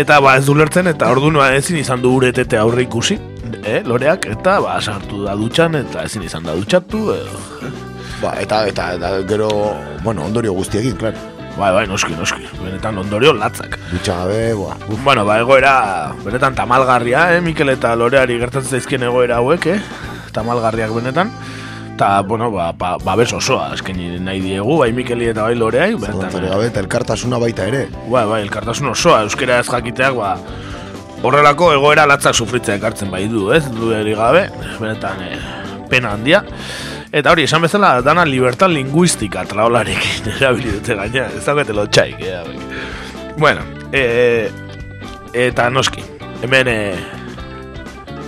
Eta ba ez du ulertzen eta orduan ezin izan du uretete aurre ikusi, eh, loreak, eta ba sartu da dutxan eta ezin izan da dutxatu, edo. Ba, eta, eta, eta gero, bueno, ondorio guztiekin, claro. Bai, bai, noski, noski. Benetan ondorio latzak. Dutxa gabe, boa. Bueno, ba, egoera, benetan tamalgarria, eh, Mikel eta Loreari gertatzen zaizkien egoera hauek, eh? Tamalgarriak benetan. Ta, bueno, ba, ba, babes osoa eskaini nahi diegu, bai Mikeli eta bai Loreai, benetan. Zalantzarik gabe, eta elkartasuna baita ere. Bai, bai, elkartasun osoa, euskera ez jakiteak, ba, horrelako egoera latzak sufritzea ekartzen bai du, ez? Dueri gabe, benetan, eh, pena handia. Eta hori, esan bezala, dana libertad linguistika traolarekin (laughs) erabili dute gaina, ez daukete lotxaik, eh, bai. Bueno, e, eta noski, hemen e,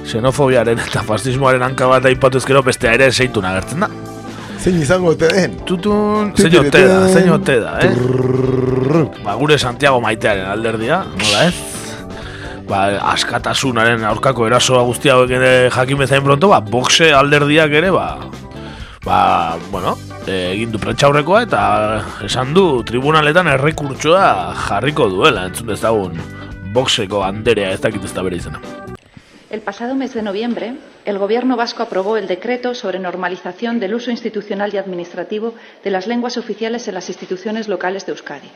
xenofobiaren eta fascismoaren hanka bat aipatu ezkero bestea ere seitun agertzen da. Zein izango ote den? Tutun, zein ote da, zein ote da, eh? Ba, gure Santiago maitearen alderdia, nola ez? Ba, askatasunaren aurkako erasoa guztia hauek ere jakin bezain pronto, ba, boxe alderdiak ere, ba, ba, bueno, egin du prentxaurrekoa eta esan du tribunaletan errekurtsoa jarriko duela, entzun dezagun boxeko anderea ez dakit ez da bere izena. El pasado mes de noviembre, el Gobierno vasco aprobó el decreto sobre normalización del uso institucional y administrativo de las lenguas oficiales en las instituciones locales de Euskadi.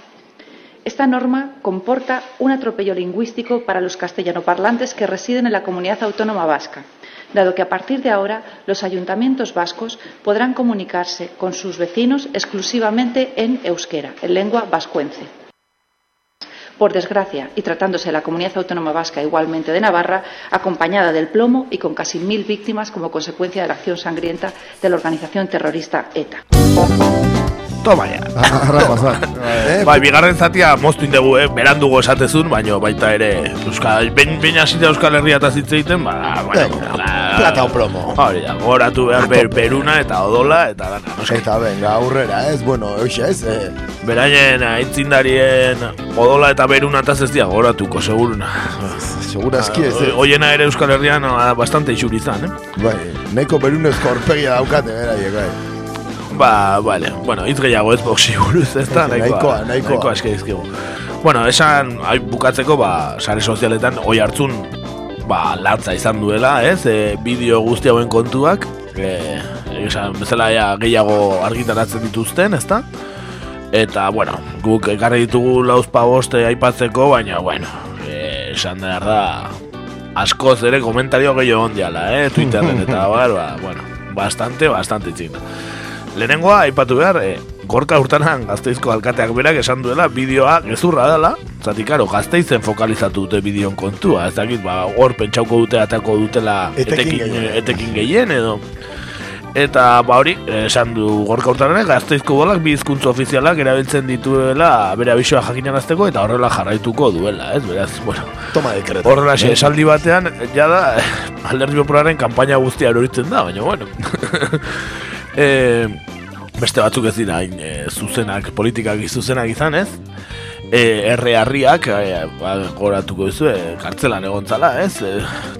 Esta norma comporta un atropello lingüístico para los castellanoparlantes que residen en la comunidad autónoma vasca, dado que a partir de ahora los ayuntamientos vascos podrán comunicarse con sus vecinos exclusivamente en euskera, en lengua vascuence. Por desgracia, y tratándose de la comunidad autónoma vasca igualmente de Navarra, acompañada del plomo y con casi mil víctimas como consecuencia de la acción sangrienta de la organización terrorista ETA. Toma ya. (laughs) bai, bigarren zatia moztu indegu, eh? berandugo esatezun, baino baita ere Euskal, ben, ben hasita Euskal Herria eta zitze egiten, ba, bueno, Plata o plomo. Hori da, goratu behar ber, beruna eta odola eta dana. No Eta venga, aurrera, ez, bueno, euxe, ez, eh, Beraien aitzindarien odola eta beruna eta ez goratuko, seguruna. Segurazki ez, ez. Oiena ere Euskal Herrian ah, bastante isuri izan, eh? Bai, nahiko berunezko aurpegia daukate, beraiek, bai. Ba, vale, bueno, hitz gehiago ez boxi buruz, ez da, Nahikoa, nahikoa, nahikoa. nahikoa eske dizkigu. Bueno, esan ai, bukatzeko, ba, sare sozialetan oi hartzun ba, latza izan duela, ez? E, bideo guzti hauen kontuak, e, esan bezala ja, gehiago argitaratzen dituzten, ezta? Eta, bueno, guk ekarri ditugu lauzpa boste aipatzeko, baina, bueno, e, esan behar da, askoz ere komentario gehiago ondiala, eh? Twitterren eta (laughs) bar, ba, bueno, bastante, bastante txina. Lehenengoa, aipatu behar, e, gorka urtanan gazteizko alkateak berak esan duela bideoa gezurra dela, zati karo, gazteizen fokalizatu dute bideon kontua, ez dakit, ba, hor pentsauko dute atako dutela Etekin etekin, gehien. etekin gehien edo. Eta ba hori, esan du gorka urtanen gazteizko bolak bi hizkuntza ofizialak erabiltzen dituela bere abisoa jakinarazteko eta horrela jarraituko duela, ez? Beraz, bueno, Toma dekreto. Horrela, xe, esaldi batean, jada, (laughs) alderdi popularren kanpaina guztia eroritzen da, baina, bueno. (laughs) e, beste batzuk ez dira, hain, e, zuzenak, politikak zuzenak izan, ez? E, erre harriak, e, ba, goratuko duzu, e, kartzelan egontzala, ez? E,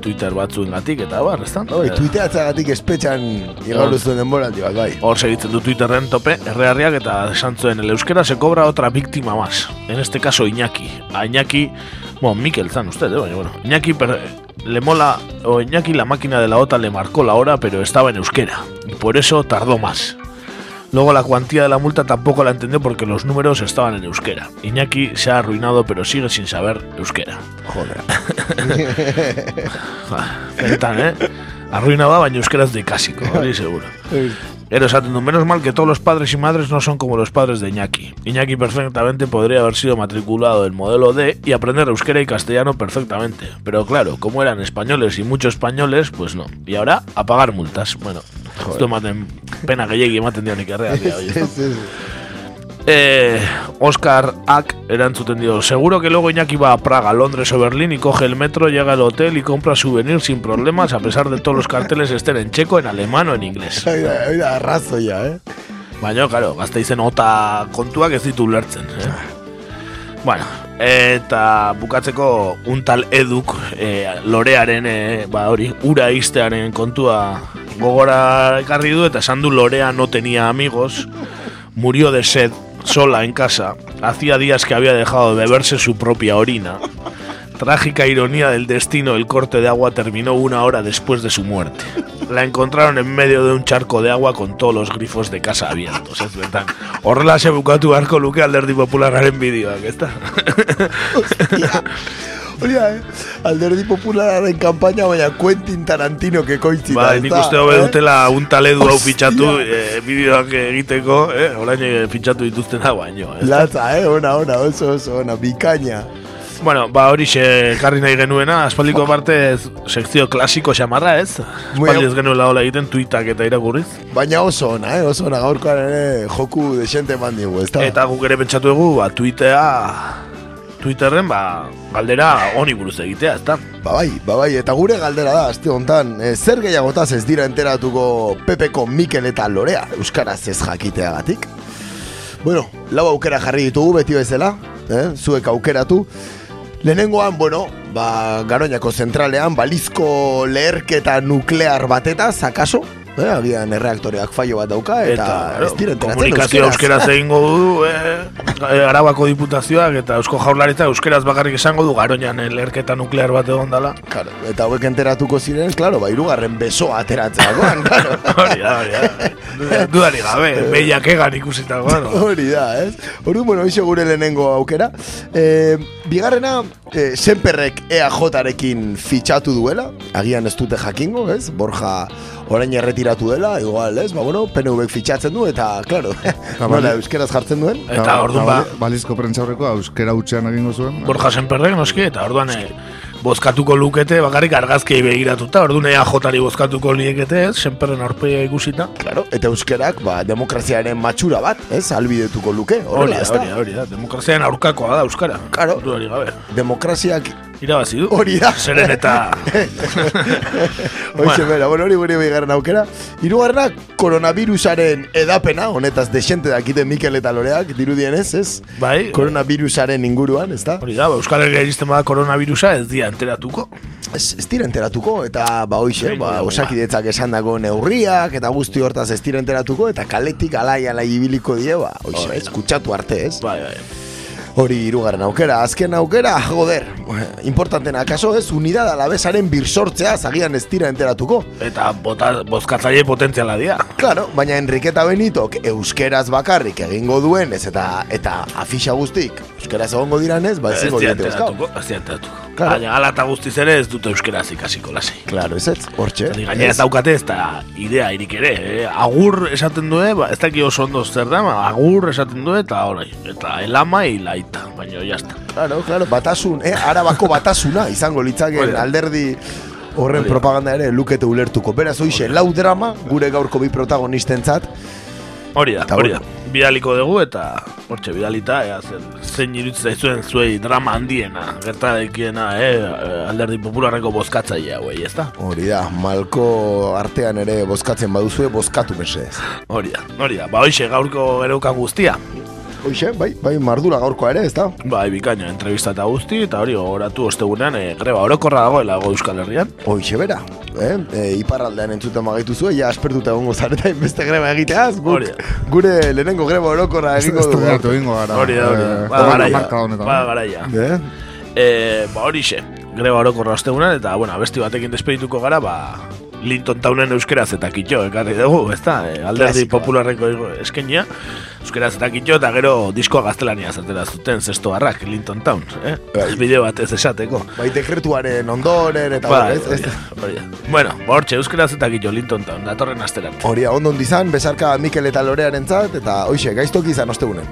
Twitter batzuen gatik, eta bar, ez da? Bai, tuiteatzagatik espetxan igalu zuen denboraldi bat, bai. Hor segitzen du Twitterren tope, errearriak eta esan zuen, el euskera se cobra otra víctima más. En este caso Iñaki. A Iñaki, bueno, Mikel zan usted, eh, baina, bueno. Iñaki per- le mola, o Iñaki la máquina de la OTA le marcó la hora, pero estaba en euskera. Y por eso tardó más. Luego la cuantía de la multa tampoco la entendió porque los números estaban en euskera. Iñaki se ha arruinado pero sigue sin saber euskera. Joder. (laughs) Eh? Arruinaba, baina euskeraz de kasiko, hori (laughs) seguro. Pero esaten du, menos mal que todos los padres y madres no son como los padres de Iñaki. Iñaki perfectamente podría haber sido matriculado en modelo D y aprender euskera y castellano perfectamente. Pero claro, como eran españoles y muchos españoles, pues no. Y ahora, a pagar multas. Bueno, esto ematen pena que llegue ematen dionik errealia. oye, esto. Eh, Oscar Ack erantzuten dio Seguro que luego Iñaki va a Praga, Londres o Berlín y coge el metro, llega al hotel y compra souvenirs sin problemas a pesar de todos los carteles estén en checo, en alemán o en inglés. (laughs) Oida, oida, arrazoia, eh? Baina, claro, gazteizen ota kontuak ez ditu ulertzen, eh? Bueno, eta bukatzeko un tal eduk eh, lorearen, eh, ba hori, ura iztearen kontua gogora ekarri du eta esan du lorea no tenía amigos, murió de sed sola en casa, hacía días que había dejado de beberse su propia orina. Trágica ironía del destino, el corte de agua terminó una hora después de su muerte. La encontraron en medio de un charco de agua con todos los grifos de casa abiertos. Betan, horrela se bukatu beharko luke alderdi populararen bideoak, ez da? Hori da, eh? Alderdi populararen kanpaina, baina Quentin Tarantino kekoitzita. Ba, nik uste hobe eh? dutela un taledu hau fitxatu eh, bideoak egiteko, eh? Orain eh, fitxatu dituztena baino, da? Latza, eh? Ona, ona, oso, oso, ona, bikaina. Bueno, ba hori xe karri nahi genuena, aspaldiko parte sekzio klasiko xamarra, ez? Aspaldi ez genuela hola egiten tuitak eta irakurriz. Baina oso ona, eh? Oso ona, gaurkoan ere joku desente eman digu, ez da? Eta guk ere pentsatu dugu, ba, Twittea, Twitterren, ba, galdera honi buruz egitea, ezta? Ba bai, ba bai, eta gure galdera da, aste hontan, e, zer gehiagotaz ez dira enteratuko Pepeko Mikel eta Lorea, Euskaraz ez jakiteagatik? Bueno, lau aukera jarri ditugu beti bezala, eh? zuek aukeratu. Lehenengoan, bueno, ba, Garoñako zentralean, balizko leherketa nuklear batetaz, akaso? Eh, agian erreaktoreak fallo bat dauka, eta, claro, ez dira komunikazio euskeraz egingo du, eh, eh, Arabako diputazioak eta Eusko Jaurlaritza euskeraz bakarrik esango du Garoñan lerketa nuklear bat egon dala. Claro, eta hauek enteratuko ziren, claro, ba, irugarren besoa ateratzeakoan, (laughs) claro. Hori da, hori da. Duda- Dudari gabe, (laughs) behiak egan ikusitakoan. Hori da, ez? Hori, bueno, iso gure lehenengo aukera. E, bigarrena, e, Senperrek EAJ-arekin fitxatu duela, agian ez dute jakingo, ez? Borja orain erretiratu dela, igual, ez? Ba, bueno, PNV fitxatzen du, eta, claro, (laughs) nola, euskeraz jartzen duen. Eta orduan ba- Balizko prentzaurrekoa euskera utxean egingo zuen. Borja Senperrek noski, eta orduan eh, bozkatuko lukete, bakarrik argazkiei begiratuta, orduan EAJ-ari bozkatuko liekete, ez, Senperren aurpegia ikusita. Claro, eta euskerak, ba, demokraziaren matxura bat, ez? Albidetuko luke, Hori horrela, da? hori da, hori da, demokraziaren aurkakoa da Euskara. Claro. Gabe. Demokraziak Irabazi du. Hori da. Zeren eta... (laughs) Hoxe bera, bueno, hori gure bigarren aukera. Hirugarrena koronavirusaren edapena, honetaz desente dakite Mikel eta Loreak, dirudienez, ez? Bai. Koronavirusaren inguruan, ez da? Hori da, ba, Euskal Herria iristen bada koronavirusa ez dira enteratuko. Ez, ez dira enteratuko, eta ba hoxe, Bai, ba, bai, osakidetzak esan dago neurriak, eta guzti hortaz ez dira enteratuko, eta kaletik alai alai ibiliko die, ba, hoxe, ez, kutsatu arte, ez? Bai, bai. Hori hirugarren aukera, azken aukera, joder, importantena, akaso ez, unidad alabesaren birsortzea zagian ez tira enteratuko. Eta bota, bozkatzaile potentziala dira. Claro, baina Enriqueta Benitok euskeraz bakarrik egingo duen ez eta eta afixa guztik euskeraz egongo diranez, ba ezingo Ez diete dianteratuko, dianteratuko. Baina ala eta guztiz ere ez dute euskeraz ikasiko lasei. Claro, ez ez, hortxe. Gainera ez daukate ez da idea irik ere. Eh? Agur esaten due, ba, ez daki oso ondo zer da, agur esaten due eta orai. Eta elama ilaita, baina jazta. Claro, claro, batasun, eh, arabako batasuna izango litzaken alderdi horren propaganda ere lukete ulertuko. Beraz, hoixe, lau drama, gure gaurko bi protagonistentzat. Hori da, hori da. Bidaliko dugu eta hortxe bidalita, ea, zen, zein irutzen zaizuen zuei drama handiena, gerta daikiena, eh, alderdi popularreko bozkatzaile hauei, ez da? Hori da, malko artean ere bozkatzen baduzue, bozkatu mesedez. Hori da, hori da. Ba, hoxe, gaurko ereukan guztia. Hoxe, bai, bai, mardura gaurkoa ere, ez da? Bai, bikaina, entrevista eta guzti, eta hori gogoratu ostegunean e, greba orokorra dagoela go Euskal Herrian. Hoxe bera, eh? E, iparraldean entzuten magaitu zuen, ja aspertuta egongo zareta beste greba egiteaz, guk, Hori da. gure lehenengo greba orokorra egingo dugu. Estrenatu egingo gara. Hori da, hori da. Eh, Ba, garaia, ba, garaia. Eh? E, ba, hori xe, greba orokorra ostegunean, eta, bueno, abesti batekin despedituko gara, ba, Linton Townen euskeraz eta kitxo, ekarri dugu, ez da? E, alderdi Klasikoa. popularreko eskenia, euskeraz eta kitxo, eta gero diskoa gaztelania zatera zuten zesto harrak, Linton Town, eh? Bai. (laughs) Bideo bat ez esateko. Bai, dekretuaren ondoren, eta Bai, ez, ez. Bueno, hortxe, euskeraz eta kitxo, Linton Town, datorren asteran. Hori da, ondo izan, besarka Mikel eta Lorearen zat, eta hoxe, gaiztoki izan ostegunen.